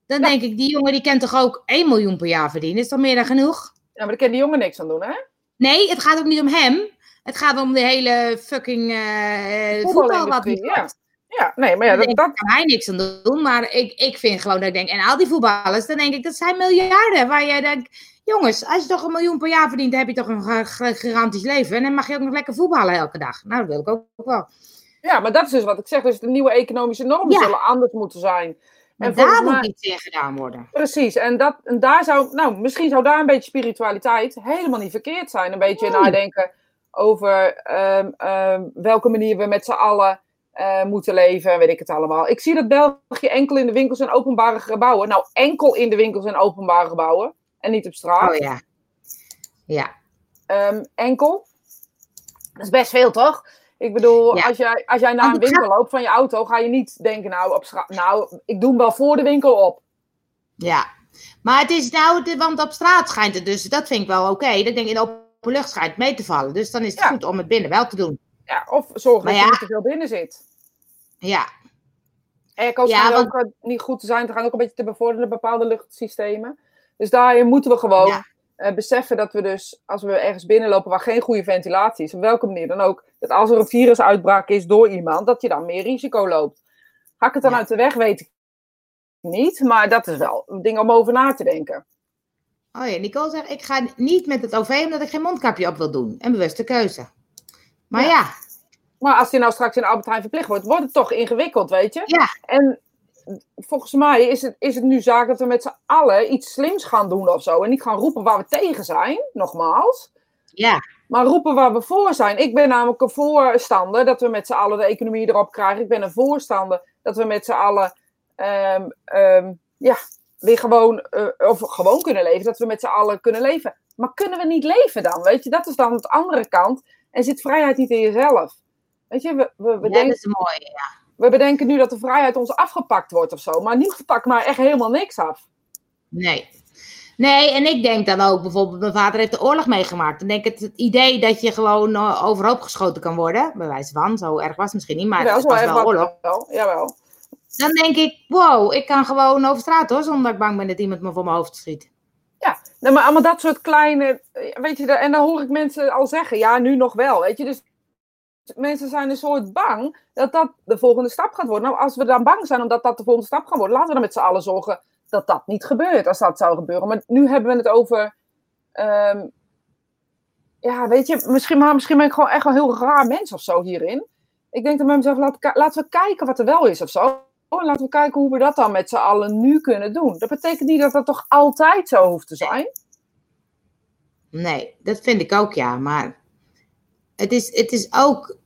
Dan Ja. denk ik, die jongen die kan toch ook 1 miljoen per jaar verdienen? Is toch meer dan genoeg? Ja, maar daar kan die jongen niks aan doen, hè? Nee, het gaat ook niet om hem. Het gaat om de hele fucking eh, voetbal wat niet ja. Ja, nee, maar ja, Daar dat, dat, kan hij niks aan doen. Maar ik, ik vind gewoon dat ik denk, en al die voetballers, dan denk ik, dat zijn miljarden. Waar je denkt, jongens, als je toch een miljoen per jaar verdient, dan heb je toch een gi- gi- gigantisch leven. En dan mag je ook nog lekker voetballen elke dag. Nou, dat wil ik ook wel. ja, maar dat is dus wat ik zeg. Dus de nieuwe economische normen Ja. zullen anders moeten zijn. En daar moet iets in gedaan worden. Precies, en, dat, en daar zou, nou, misschien zou daar een beetje spiritualiteit helemaal niet verkeerd zijn. Een beetje Nee. nadenken over ehm, ehm, welke manier we met z'n allen eh, moeten leven, en weet ik het allemaal. Ik zie dat België enkel in de winkels en openbare gebouwen, nou enkel in de winkels en openbare gebouwen, en niet op straat. Oh ja. Ja. Ehm, enkel. Dat is best veel, toch? Ik bedoel, Ja. als, jij, als jij naar een ik winkel loopt van je auto, ga je niet denken, nou, op straat, nou, ik doe hem wel voor de winkel op. Ja. Maar het is nou, de- want op straat schijnt het dus, dat vind ik wel oké. Dat ik denk in de open lucht schijnt mee te vallen. Dus dan is het Ja. goed om het binnen wel te doen. Ja, of zorg dat je ja. niet te veel binnen zit. Ja. Airco's Ja, want- ook eh, niet goed te zijn. Ze gaan ook een beetje te bevorderen bepaalde luchtsystemen. Dus daarin moeten we gewoon Ja. eh, beseffen dat we dus, als we ergens binnenlopen waar geen goede ventilatie is, op welke manier dan ook, dat als er een virusuitbraak is door iemand, dat je dan meer risico loopt. Ga ik het dan uit de weg, weet ik niet. Maar dat is wel een ding om over na te denken. Oh ja, Nicole zegt, ik ga niet met het OV omdat ik geen mondkapje op wil doen. Een bewuste keuze. Maar Ja. ja, Maar als die nou straks in Albert Heijn verplicht wordt, wordt het toch ingewikkeld, weet je? Ja. En volgens mij is het, is het nu zaak dat we met z'n allen iets slims gaan doen of zo. En niet gaan roepen waar we tegen zijn, nogmaals. ja, Maar roepen waar we voor zijn. Ik ben namelijk een voorstander dat we met z'n allen de economie erop krijgen. Ik ben een voorstander dat we met z'n allen ehm, ehm, ja, weer gewoon, eh, of gewoon kunnen leven. Dat we met z'n allen kunnen leven. Maar kunnen we niet leven dan? Weet je, dat is dan de andere kant. En zit vrijheid niet in jezelf? Weet je, we, we, we, ja, denken, dat is mooi. Ja. we bedenken nu dat de vrijheid ons afgepakt wordt of zo. Maar niemand pakt maar echt helemaal niks af. Nee. Nee, en ik denk dan ook bijvoorbeeld, mijn vader heeft de oorlog meegemaakt. Dan denk ik het, het idee dat je gewoon eh, overhoop geschoten kan worden, bij wijze van, zo erg was het misschien niet, maar Jawel, het was wel wat- oorlog. wel, jawel. Dan denk ik, wow, ik kan gewoon over straat hoor, zonder dat ik bang ben dat iemand me voor mijn hoofd schiet. Nee, maar allemaal dat soort kleine, eh, weet je, en dan hoor ik mensen al zeggen, ja, nu nog wel, weet je. Dus mensen zijn een soort bang dat dat de volgende stap gaat worden. Nou, als we dan bang zijn omdat dat de volgende stap gaat worden, laten we dan met z'n allen zorgen dat dat niet gebeurt, als dat zou gebeuren. Maar nu hebben we het over, ehm, ja, weet je, misschien, maar misschien ben ik gewoon echt wel een heel raar mens of zo hierin. Ik denk dan bij mezelf, laten we kijken wat er wel is of zo. En laten we kijken hoe we dat dan met z'n allen nu kunnen doen. Dat betekent niet dat dat toch altijd zo hoeft te zijn. Nee, dat vind ik ook ja, maar het is, het is ook,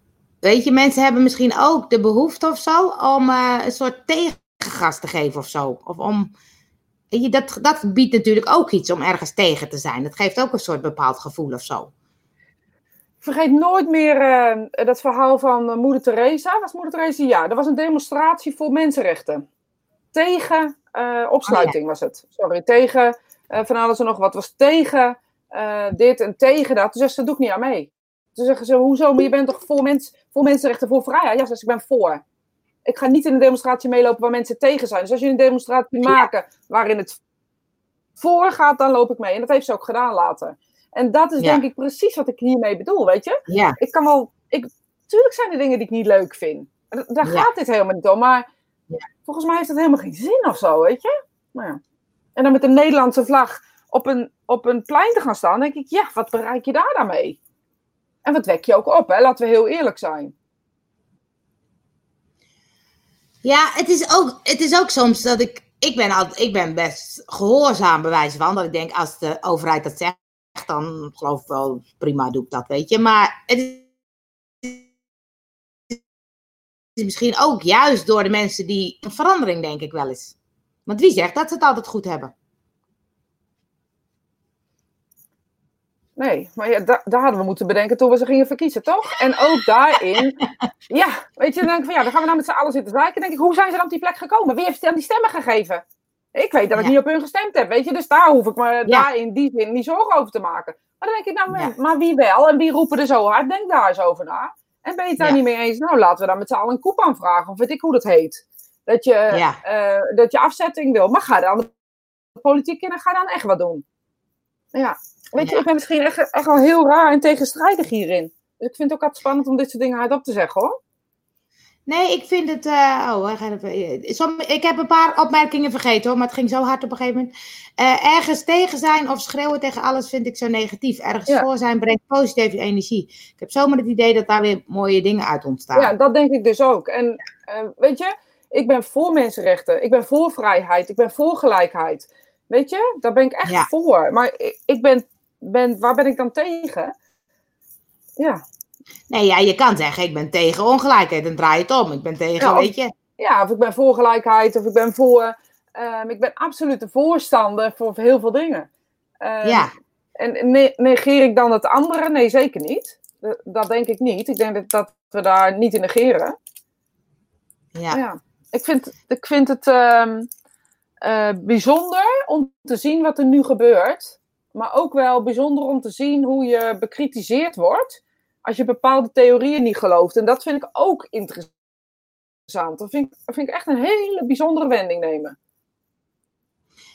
weet je, mensen hebben misschien ook de behoefte of zo om eh, een soort tegengas te geven of zo. Of om, je, dat, dat biedt natuurlijk ook iets om ergens tegen te zijn. Dat geeft ook een soort bepaald gevoel of zo. Vergeet nooit meer eh, dat verhaal van eh, Moeder Teresa. Was Moeder Teresa? Ja, er was een demonstratie voor mensenrechten. Tegen eh, opsluiting was het. Sorry, tegen van alles en nog wat. Was tegen dit en tegen dat. Toen zegt ze, dat doe ik niet aan mee. Toen zeggen ze, hoezo? Maar je bent toch voor, mens, voor mensenrechten, voor vrijheid? Ja, ze zegt, ik ben voor. Ik ga niet in een demonstratie meelopen waar mensen tegen zijn. Dus als je een demonstratie Ja. maken waarin het voor gaat, dan loop ik mee. En dat heeft ze ook gedaan later. En dat is Ja. denk ik precies wat ik hiermee bedoel, weet je? Ja, Ik kan wel, ik, tuurlijk zijn er dingen die ik niet leuk vind. Daar Ja. gaat dit helemaal niet om, maar Ja. volgens mij heeft het helemaal geen zin of zo, weet je? Nou ja. En dan met een Nederlandse vlag op een, op een plein te gaan staan, denk ik, ja, wat bereik je daar dan mee? En wat wek je ook op, hè? Laten we heel eerlijk zijn. ja het, is ook, het is ook soms dat ik. Ik ben, altijd, ik ben best gehoorzaam bewijs van. Dat ik denk, als de overheid dat zegt, dan geloof ik wel, prima doe ik dat, weet je. Maar het is misschien ook juist door de mensen die. Een verandering, denk ik wel eens. Want wie zegt dat ze het altijd goed hebben? Nee, maar ja, da- daar hadden we moeten bedenken toen we ze gingen verkiezen, toch? En ook daarin, ja, weet je, dan denk ik van ja, dan gaan we nou met z'n allen zitten. Dan denk ik, hoe zijn ze dan op die plek gekomen? Wie heeft ze dan die stemmen gegeven? Ik weet dat ik Ja. niet op hun gestemd heb, weet je, dus daar hoef ik me Ja. daar in die zin niet zorgen over te maken. Maar dan denk ik, nou, Ja. maar wie wel en wie roepen er zo hard? Denk daar eens over na. En ben je het daar niet mee eens? Nou, laten we dan met z'n allen een koep aanvragen, of weet ik hoe dat heet. Dat je, eh, dat je afzetting wil. Maar ga dan de politiek in en ga dan echt wat doen. Ja, weet je, ik ben misschien echt, echt wel heel raar en tegenstrijdig hierin. Dus ik vind het ook altijd spannend om dit soort dingen hardop te zeggen, hoor. Nee, ik vind het. eh, oh, eh, som- ik heb een paar opmerkingen vergeten hoor, maar het ging zo hard op een gegeven moment. Eh, ergens tegen zijn of schreeuwen tegen alles vind ik zo negatief. Ergens Ja. voor zijn brengt positieve energie. Ik heb zomaar het idee dat daar weer mooie dingen uit ontstaan. Ja, dat denk ik dus ook. En weet je, ik ben voor mensenrechten. Ik ben voor vrijheid. Ik ben voor gelijkheid. Weet je, daar ben ik echt Ja. voor. Maar ik, ik ben, ben, waar ben ik dan tegen? Ja. Nee, ja, je kan zeggen, ik ben tegen ongelijkheid. Dan draai je het om. Ik ben tegen, Ja, of- weet je. ja, of ik ben voor gelijkheid, of ik ben voor. ehm, ik ben absoluut een voorstander voor heel veel dingen. Ehm, Ja, En ne- negeer ik dan het andere? Nee, zeker niet. Dat, dat denk ik niet. Ik denk dat, dat we daar niet in negeren. ja. Ja. Ik, vind, ik vind het ehm, eh, bijzonder om te zien wat er nu gebeurt. Maar ook wel bijzonder om te zien hoe je bekritiseerd wordt. Als je bepaalde theorieën niet gelooft. En dat vind ik ook interessant. Dat vind ik, dat vind ik echt een hele bijzondere wending nemen.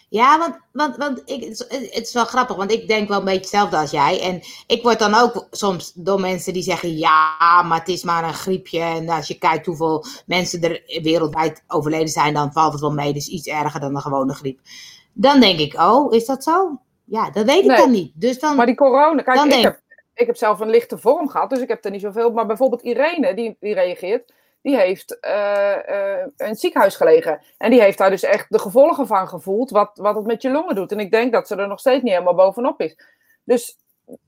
Ja, want, want, want ik, het, is, wel grappig, want ik denk wel een beetje hetzelfde als jij. En ik word dan ook soms door mensen die zeggen: ja, maar het is maar een griepje. En als je kijkt hoeveel mensen er wereldwijd overleden zijn, dan valt het wel mee. Dus iets erger dan een gewone griep. Dan denk ik: oh, is dat zo? Ja, dat weet ik Nee. dan niet. Dus dan. Maar die corona, kijk, Dan ik denk- heb, ik heb zelf een lichte vorm gehad, dus ik heb er niet zoveel. Maar bijvoorbeeld Irene, die, die reageert, die heeft eh, eh, in het ziekenhuis gelegen. En die heeft daar dus echt de gevolgen van gevoeld, wat, wat het met je longen doet. En ik denk dat ze er nog steeds niet helemaal bovenop is. Dus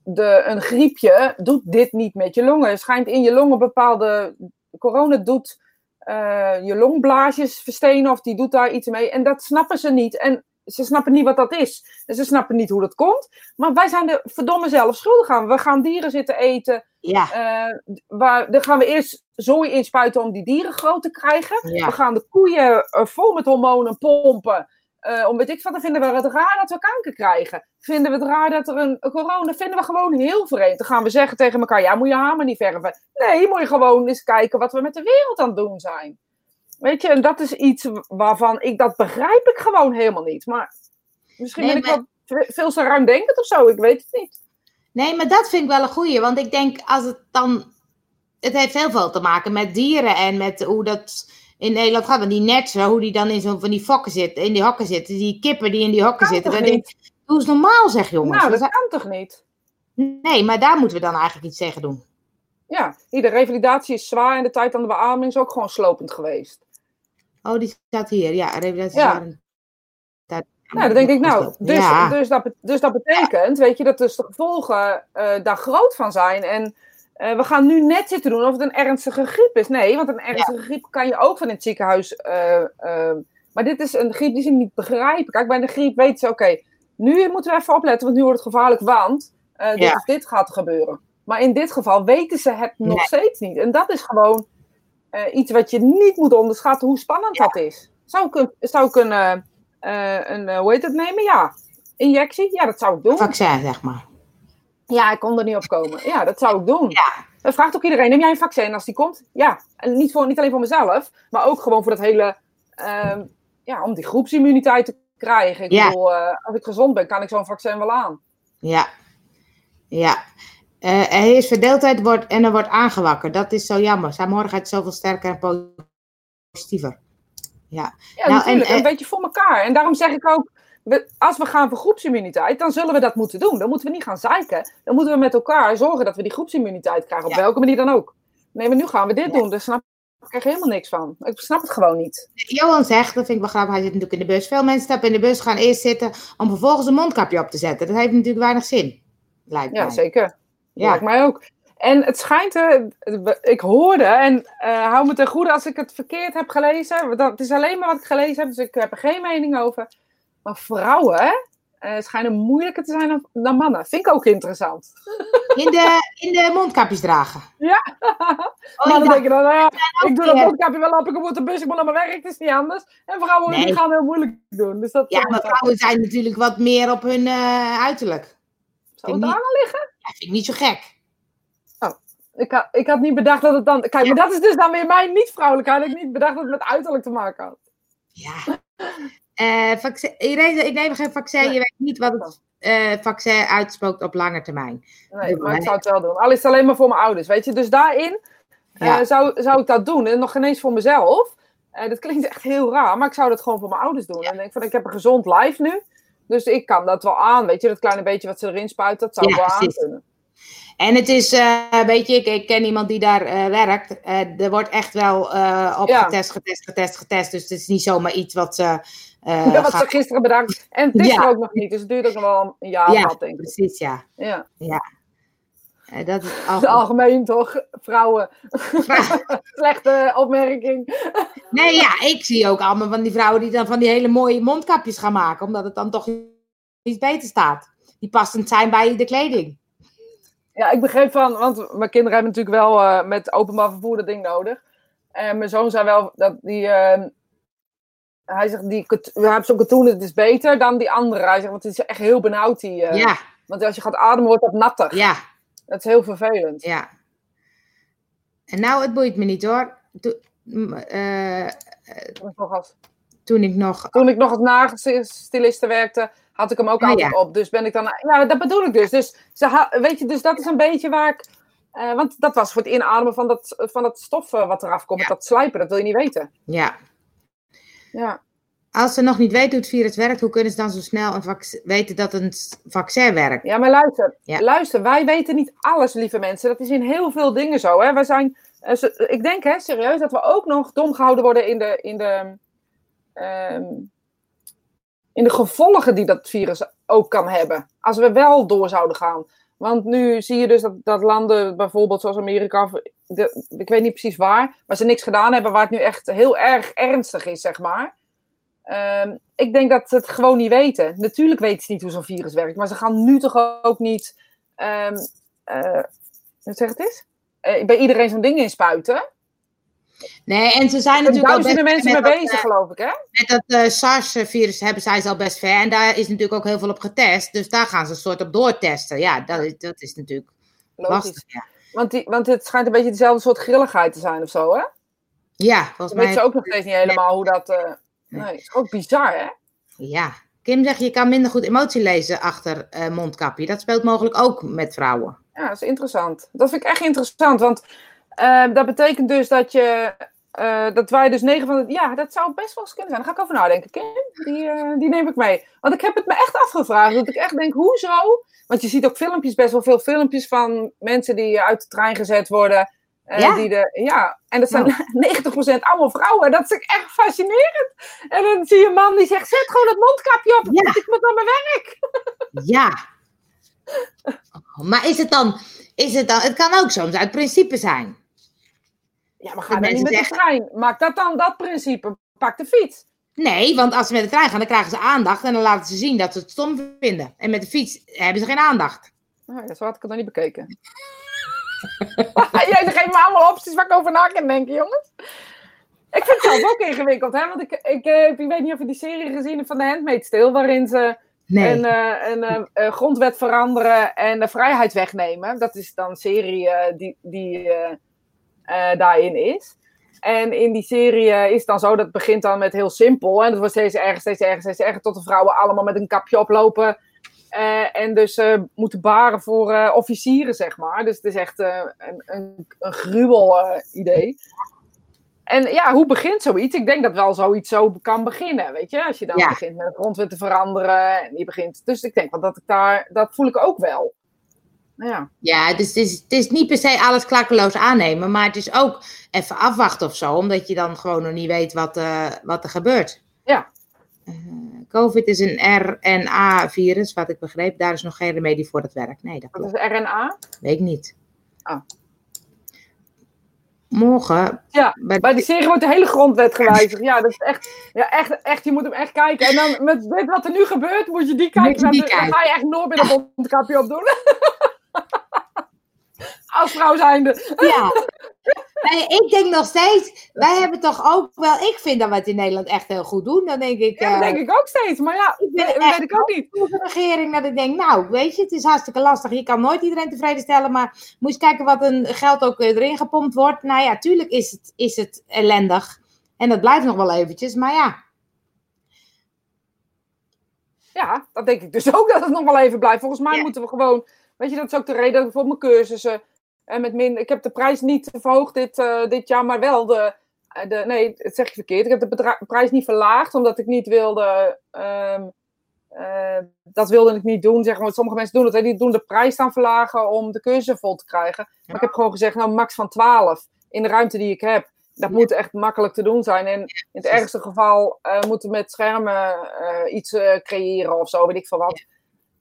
de, een griepje doet dit niet met je longen. Er schijnt in je longen bepaalde. Corona doet eh, je longblaasjes verstenen of die doet daar iets mee. En dat snappen ze niet. En ze snappen niet wat dat is. En ze snappen niet hoe dat komt. Maar wij zijn er verdomme zelf schuldig aan. We gaan dieren zitten eten. ja, eh, waar, dan gaan we eerst zooi inspuiten om die dieren groot te krijgen. We ja, gaan de koeien eh, vol met hormonen pompen. eh, om weet ik wat, dan vinden we het raar dat we kanker krijgen. Vinden we het raar dat er een, een corona... Vinden we gewoon heel vreemd. Dan gaan we zeggen tegen elkaar, ja, moet je hamer niet verven. Nee, moet je gewoon eens kijken wat we met de wereld aan het doen zijn. Weet je, en dat is iets waarvan ik... Dat begrijp ik gewoon helemaal niet. Maar misschien Nee, ben ik wel veel te ruimdenkend of zo. Ik weet het niet. Nee, maar dat vind ik wel een goeie. Want ik denk als het dan. Het heeft heel veel te maken met dieren en met hoe dat in Nederland gaat. Want die netsen, hoe die dan in zo'n van die fokken zitten, in die hokken zitten. Die kippen die in die hokken zitten. Dan denk ik, doe eens normaal zeg jongens. nou, dat kan toch niet? Nee, maar daar moeten we dan eigenlijk iets tegen doen. Ja, de revalidatie is zwaar en de tijd aan de beademing is ook gewoon slopend geweest. Oh, die staat hier. Ja, revalidatie. Ja. daar- Nou, dan denk ik, nou, dus, Ja. dus, dat, dus dat betekent, weet je, dat dus de gevolgen eh, daar groot van zijn. En eh, we gaan nu net zitten doen of het een ernstige griep is. Nee, want een ernstige griep kan je ook van in het ziekenhuis. eh, maar dit is een griep die ze niet begrijpen. Kijk, bij de griep weten ze, oké, nu moeten we even opletten, want nu wordt het gevaarlijk, want dit Ja. of dit gaat gebeuren. Maar in dit geval weten ze het nog Nee. steeds niet. En dat is gewoon eh, iets wat je niet moet onderschatten, hoe spannend dat is. Zou ik een, zou ik een, eh, eh, een hoe heet het nemen? Ja. Injectie? Ja, dat zou ik doen. Vaccin, zeg maar. Ja, ik kon er niet op komen. Ja, dat zou ik doen. Ja. Dat vraagt ook iedereen, neem jij een vaccin als die komt? Ja. En niet, voor, niet alleen voor mezelf, maar ook gewoon voor dat hele, ehm, ja, om die groepsimmuniteit te krijgen. Ik Ja. bedoel, als ik gezond ben, kan ik zo'n vaccin wel aan. Ja. Ja. Eh, er is verdeeldheid wordt, en er wordt aangewakkerd. Dat is zo jammer. Saamhorigheid is zoveel sterker en positiever. Ja. Ja, Nou, natuurlijk. en, een eh, beetje voor elkaar. En daarom zeg ik ook, we- als we gaan voor groepsimmuniteit, dan zullen we dat moeten doen. Dan moeten we niet gaan zeiken. Dan moeten we met elkaar zorgen dat we die groepsimmuniteit krijgen. Op Ja. welke manier dan ook. Nee, maar nu gaan we dit Ja. doen. Daar snap ik helemaal niks van. Ik snap het gewoon niet. Johan zegt, dat vind ik wel grappig, hij zit natuurlijk in de bus. Veel mensen stappen in de bus, gaan eerst zitten om vervolgens een mondkapje op te zetten. Dat heeft natuurlijk weinig zin. Lijkt Ja, mij. zeker. Ja. Lijkt mij ook. En het schijnt, eh, ik hoorde, en eh, hou me ten goede als ik het verkeerd heb gelezen. dat- Het is alleen maar wat ik gelezen heb, dus ik heb er geen mening over. Maar vrouwen eh, schijnen moeilijker te zijn dan, dan mannen. Vind ik ook interessant. In de, in de mondkapjes dragen. Ja. Oh, Mannen ik denken dan, nou ja, ik doe dat mondkapje wel op, ik moet de bus, ik moet naar mijn werk, het is niet anders. En vrouwen Nee. die gaan heel moeilijk doen. Dus dat ja, maar vrouwen zijn natuurlijk wat meer op hun eh, uiterlijk. Zou het ik daar aan liggen? Ja, vind ik niet zo gek. Ik had, ik had niet bedacht dat het dan... Kijk, maar dat is dus dan weer mijn niet-vrouwelijkheid. Ik had niet bedacht dat het met uiterlijk te maken had. Ja. Eh, vaccin, Irene, ik neem geen vaccin. Je weet niet wat het eh, vaccin uitspookt op lange termijn. Nee, maar ik zou het wel doen. Al is het alleen maar voor mijn ouders, weet je. Dus daarin eh, zou, zou ik dat doen. En nog geen eens voor mezelf. Eh, dat klinkt echt heel raar, maar ik zou dat gewoon voor mijn ouders doen. En ik denk van, ik heb een gezond lijf nu. Dus ik kan dat wel aan, weet je. Dat kleine beetje wat ze erin spuiten, dat zou Ja, ik wel aan kunnen. En het is, eh weet je, ik, ik ken iemand die daar eh, werkt. Eh, er wordt echt wel op Ja. getest, getest, getest, getest. Dus het is niet zomaar iets wat ze. Ja, gaat- ze gisteren bedankt. En het is Ja. er ook nog niet, dus het duurt ook nog wel een jaar Ja, wat, denk ik. Precies, ja. Ja. Eh, dat is Het al... is algemeen toch, vrouwen. Slechte opmerking. Nee, ja, ik zie ook allemaal van die vrouwen die dan van die hele mooie mondkapjes gaan maken. Omdat het dan toch iets beter staat. Die passend zijn bij de kleding. Ja, ik begreep van, want mijn kinderen hebben natuurlijk wel eh, met openbaar vervoer dat ding nodig. En mijn zoon zei wel dat die, eh, hij zegt, die, we hebben zo'n katoen, het is beter dan die andere. Hij zegt, want het is echt heel benauwd die, eh, Ja, want als je gaat ademen wordt dat natter. ja, Dat is heel vervelend. ja. En nou, het boeit me niet hoor. Toen, eh, Toen ik nog toen ik nog als nagelstiliste werkte, had ik hem ook Ah, altijd ja. op. Dus ben ik dan, ja, dat bedoel ik dus. Dus, ze weet je, dus dat is een beetje waar ik, eh, want dat was voor het inademen van dat, van dat stof eh, wat eraf komt, Ja. dat slijpen, dat wil je niet weten. Ja. Ja. Als ze nog niet weten hoe het virus werkt, hoe kunnen ze dan zo snel een weten dat een vaccin werkt? Ja, maar luister, Ja. luister, wij weten niet alles, lieve mensen. Dat is in heel veel dingen zo. Hè? Wij zijn, eh, ze- ik denk hè, serieus dat we ook nog dom gehouden worden in de, in de, ehm, in de gevolgen die dat virus ook kan hebben. Als we wel door zouden gaan. Want nu zie je dus dat, dat landen, bijvoorbeeld zoals Amerika, de, ik weet niet precies waar, maar ze niks gedaan hebben waar het nu echt heel erg ernstig is, zeg maar. Ehm, ik denk dat ze het gewoon niet weten. Natuurlijk weten ze niet hoe zo'n virus werkt, maar ze gaan nu toch ook niet, ehm eh, hoe zeg het eens? Eh, bij iedereen zo'n ding inspuiten. Nee, en ze zijn natuurlijk al best mensen mee dat, bezig, eh, geloof ik, hè? Met dat SARS-virus hebben zij ze al best ver. En daar is natuurlijk ook heel veel op getest. Dus daar gaan ze een soort op doortesten. Ja, dat, is- dat is natuurlijk Logisch. lastig. Ja, Want, die, want het schijnt een beetje dezelfde soort grilligheid te zijn of zo, hè? ja volgens mij. ze ook nog steeds niet helemaal hoe dat... eh, Nee. is ook bizar, hè? Ja. Kim zegt, je kan minder goed emotie lezen achter eh, mondkapje. Dat speelt mogelijk ook met vrouwen. Ja, dat is interessant. Dat vind ik echt interessant, want eh, dat betekent dus dat je... eh, dat wij dus negen van de... Ja, dat zou best wel eens kunnen zijn. Daar ga ik over nadenken. Kim, die, eh, die neem ik mee. Want ik heb het me echt afgevraagd. Dat ik echt denk, hoezo? Want je ziet ook filmpjes, best wel veel filmpjes van mensen die uit de trein gezet worden. Ja? Die de, ja, en dat zijn 90% allemaal vrouwen. Dat is echt fascinerend. En dan zie je een man die zegt, zet gewoon het mondkapje op. Ja. Ik moet naar mijn werk. Ja. Maar is het dan, is het dan, het kan ook soms uit principe zijn. Ja, maar ga dan mensen niet met de trein. Maak dat dan dat principe. Pak de fiets. Nee, want als ze met de trein gaan, dan krijgen ze aandacht en dan laten ze zien dat ze het stom vinden. En met de fiets hebben ze geen aandacht. Oh, ja, zo had ik het nog niet bekeken. Jij geeft me allemaal opties waar ik over na kan denken, jongens. Ik vind het zelf ook ingewikkeld, hè? Want ik, ik, eh, ik weet niet of je die serie gezien hebt van de Handmaid's Tale, waarin ze Nee. een, eh, een eh, eh, grondwet veranderen en de vrijheid wegnemen. Dat is dan een serie die, die daarin is. En in die serie is het dan zo, dat begint dan met heel simpel. En dat wordt steeds erger, steeds erger, steeds erger. Tot de vrouwen allemaal met een kapje oplopen. Uh, en dus uh, moeten baren voor uh, officieren, zeg maar. Dus het is echt een, een, een gruwel idee. En ja, hoe begint zoiets? Ik denk dat wel zoiets zo kan beginnen, weet je? Als je dan ja. begint met de grondwet te veranderen. En je begint... Dus ik denk wel dat ik daar... Dat voel ik ook wel. Ja, ja dus het, is, het is niet per se alles klakkeloos aannemen. Maar het is ook even afwachten of zo. Omdat je dan gewoon nog niet weet wat, wat er gebeurt. Ja. Uh, Covid is een RNA-virus, wat ik begreep. Daar is nog geen remedie voor dat werkt. Nee, dat klopt. Wat is RNA? Weet ik niet. Oh morgen. Ja, bij, bij die serie wordt de hele grondwet gewijzigd. Ja, dat is echt, ja, echt, echt, je moet hem echt kijken. En dan met, wat er nu gebeurt, moet je die kijken. die dan, kijken. ga je echt nooit meer een mondkapje op doen. Als vrouw zijnde. Ja. Nee, ik denk nog steeds, wij hebben toch ook wel, ik vind dat we het in Nederland echt heel goed doen. Dan denk ik. Ja, dat denk ik ook steeds, maar ja, ik ben, dat weet ik ook niet. De regering, dat ik denk, nou, weet je, het is hartstikke lastig. Je kan nooit iedereen tevreden stellen, maar moet je kijken wat een geld ook erin gepompt wordt. Nou ja, tuurlijk is het, is het ellendig. En dat blijft nog wel eventjes, maar ja. Ja, dat denk ik dus ook dat het nog wel even blijft. Volgens mij ja. moeten we gewoon, weet je, dat is ook de reden dat ik voor mijn cursussen en met min, ik heb de prijs niet verhoogd dit, uh, dit jaar, maar wel de, de. Nee, dat zeg je verkeerd. Ik heb de prijs niet verlaagd, omdat ik niet wilde. Um, uh, dat wilde ik niet doen. Zeg maar. Sommige mensen doen het. Die doen de prijs dan verlagen om de cursus vol te krijgen. Maar ik heb gewoon gezegd, nou, max van 12 in de ruimte die ik heb. Dat moet echt makkelijk te doen zijn. En in het ergste geval uh, moeten we met schermen iets creëren of zo, weet ik veel wat.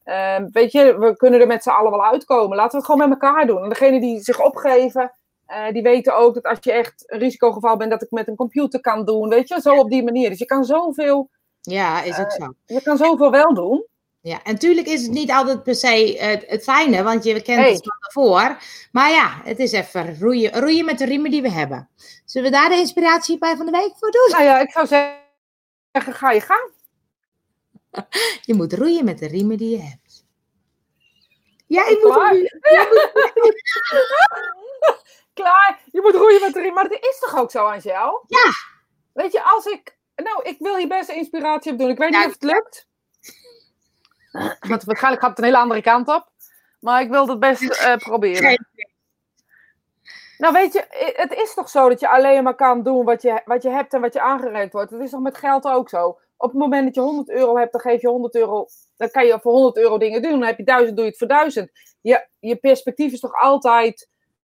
Uh, weet je, we kunnen er met z'n allen wel uitkomen. Laten we het gewoon met elkaar doen. En degene die zich opgeven, uh, die weten ook dat als je echt een risicogeval bent, dat ik met een computer kan doen. Weet je, zo op die manier. Dus je kan zoveel. Ja, is ook uh, zo. Je kan zoveel wel doen. Ja, en natuurlijk is het niet altijd per se het, het fijne, want je kent hey. het van daarvoor. Maar ja, het is even roeien, roeien met de riemen die we hebben. Zullen we daar de inspiratie bij van de week voor doen? Nou ja, ik zou zeggen, ga je gang. Je moet roeien met de riemen die je hebt. Ja, ik Klaar. moet roeien. Ja. Klaar. Je moet roeien met de riem. Maar dat is toch ook zo, Angel? Ja. Weet je, als ik... Nou, ik wil hier best inspiratie op doen. Ik weet niet of het lukt. Want waarschijnlijk gaat het een hele andere kant op. Maar ik wil het best eh, proberen. Nou, weet je, het is toch zo dat je alleen maar kan doen wat je, wat je hebt en wat je aangereikt wordt. Het is toch met geld ook zo. Op het moment dat je 100 euro hebt, dan geef je 100 euro. Dan kan je voor 100 euro dingen doen. Dan heb je 1000, doe je het voor 1000. Je, je perspectief is toch altijd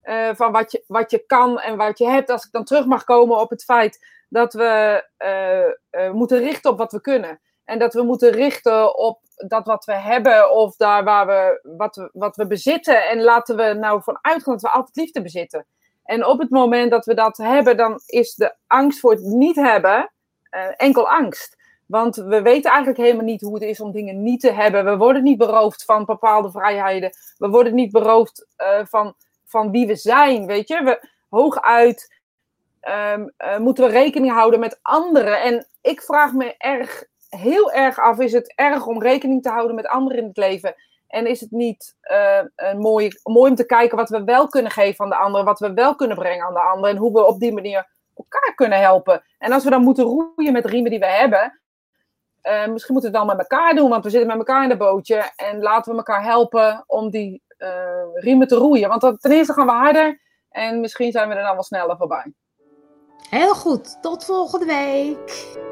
uh, van wat je, wat je kan en wat je hebt. Als ik dan terug mag komen op het feit dat we uh, uh, moeten richten op wat we kunnen. En dat we moeten richten op dat wat we hebben of daar waar we wat, we, wat we bezitten. En laten we nou van uitgaan dat we altijd liefde bezitten. En op het moment dat we dat hebben, dan is de angst voor het niet hebben uh, enkel angst. Want we weten eigenlijk helemaal niet hoe het is om dingen niet te hebben. We worden niet beroofd van bepaalde vrijheden. We worden niet beroofd uh, van, van wie we zijn, weet je. We, hooguit um, uh, moeten we rekening houden met anderen. En ik vraag me erg heel erg af: is het erg om rekening te houden met anderen in het leven? En is het niet uh, mooi, mooi om te kijken wat we wel kunnen geven aan de ander, wat we wel kunnen brengen aan de ander en hoe we op die manier elkaar kunnen helpen? En als we dan moeten roeien met riemen die we hebben, uh, misschien moeten we het dan met elkaar doen, want we zitten met elkaar in de bootje en laten we elkaar helpen om die riemen te roeien. Want dan, ten eerste gaan we harder en misschien zijn we er dan wel sneller voorbij. Heel goed, tot volgende week.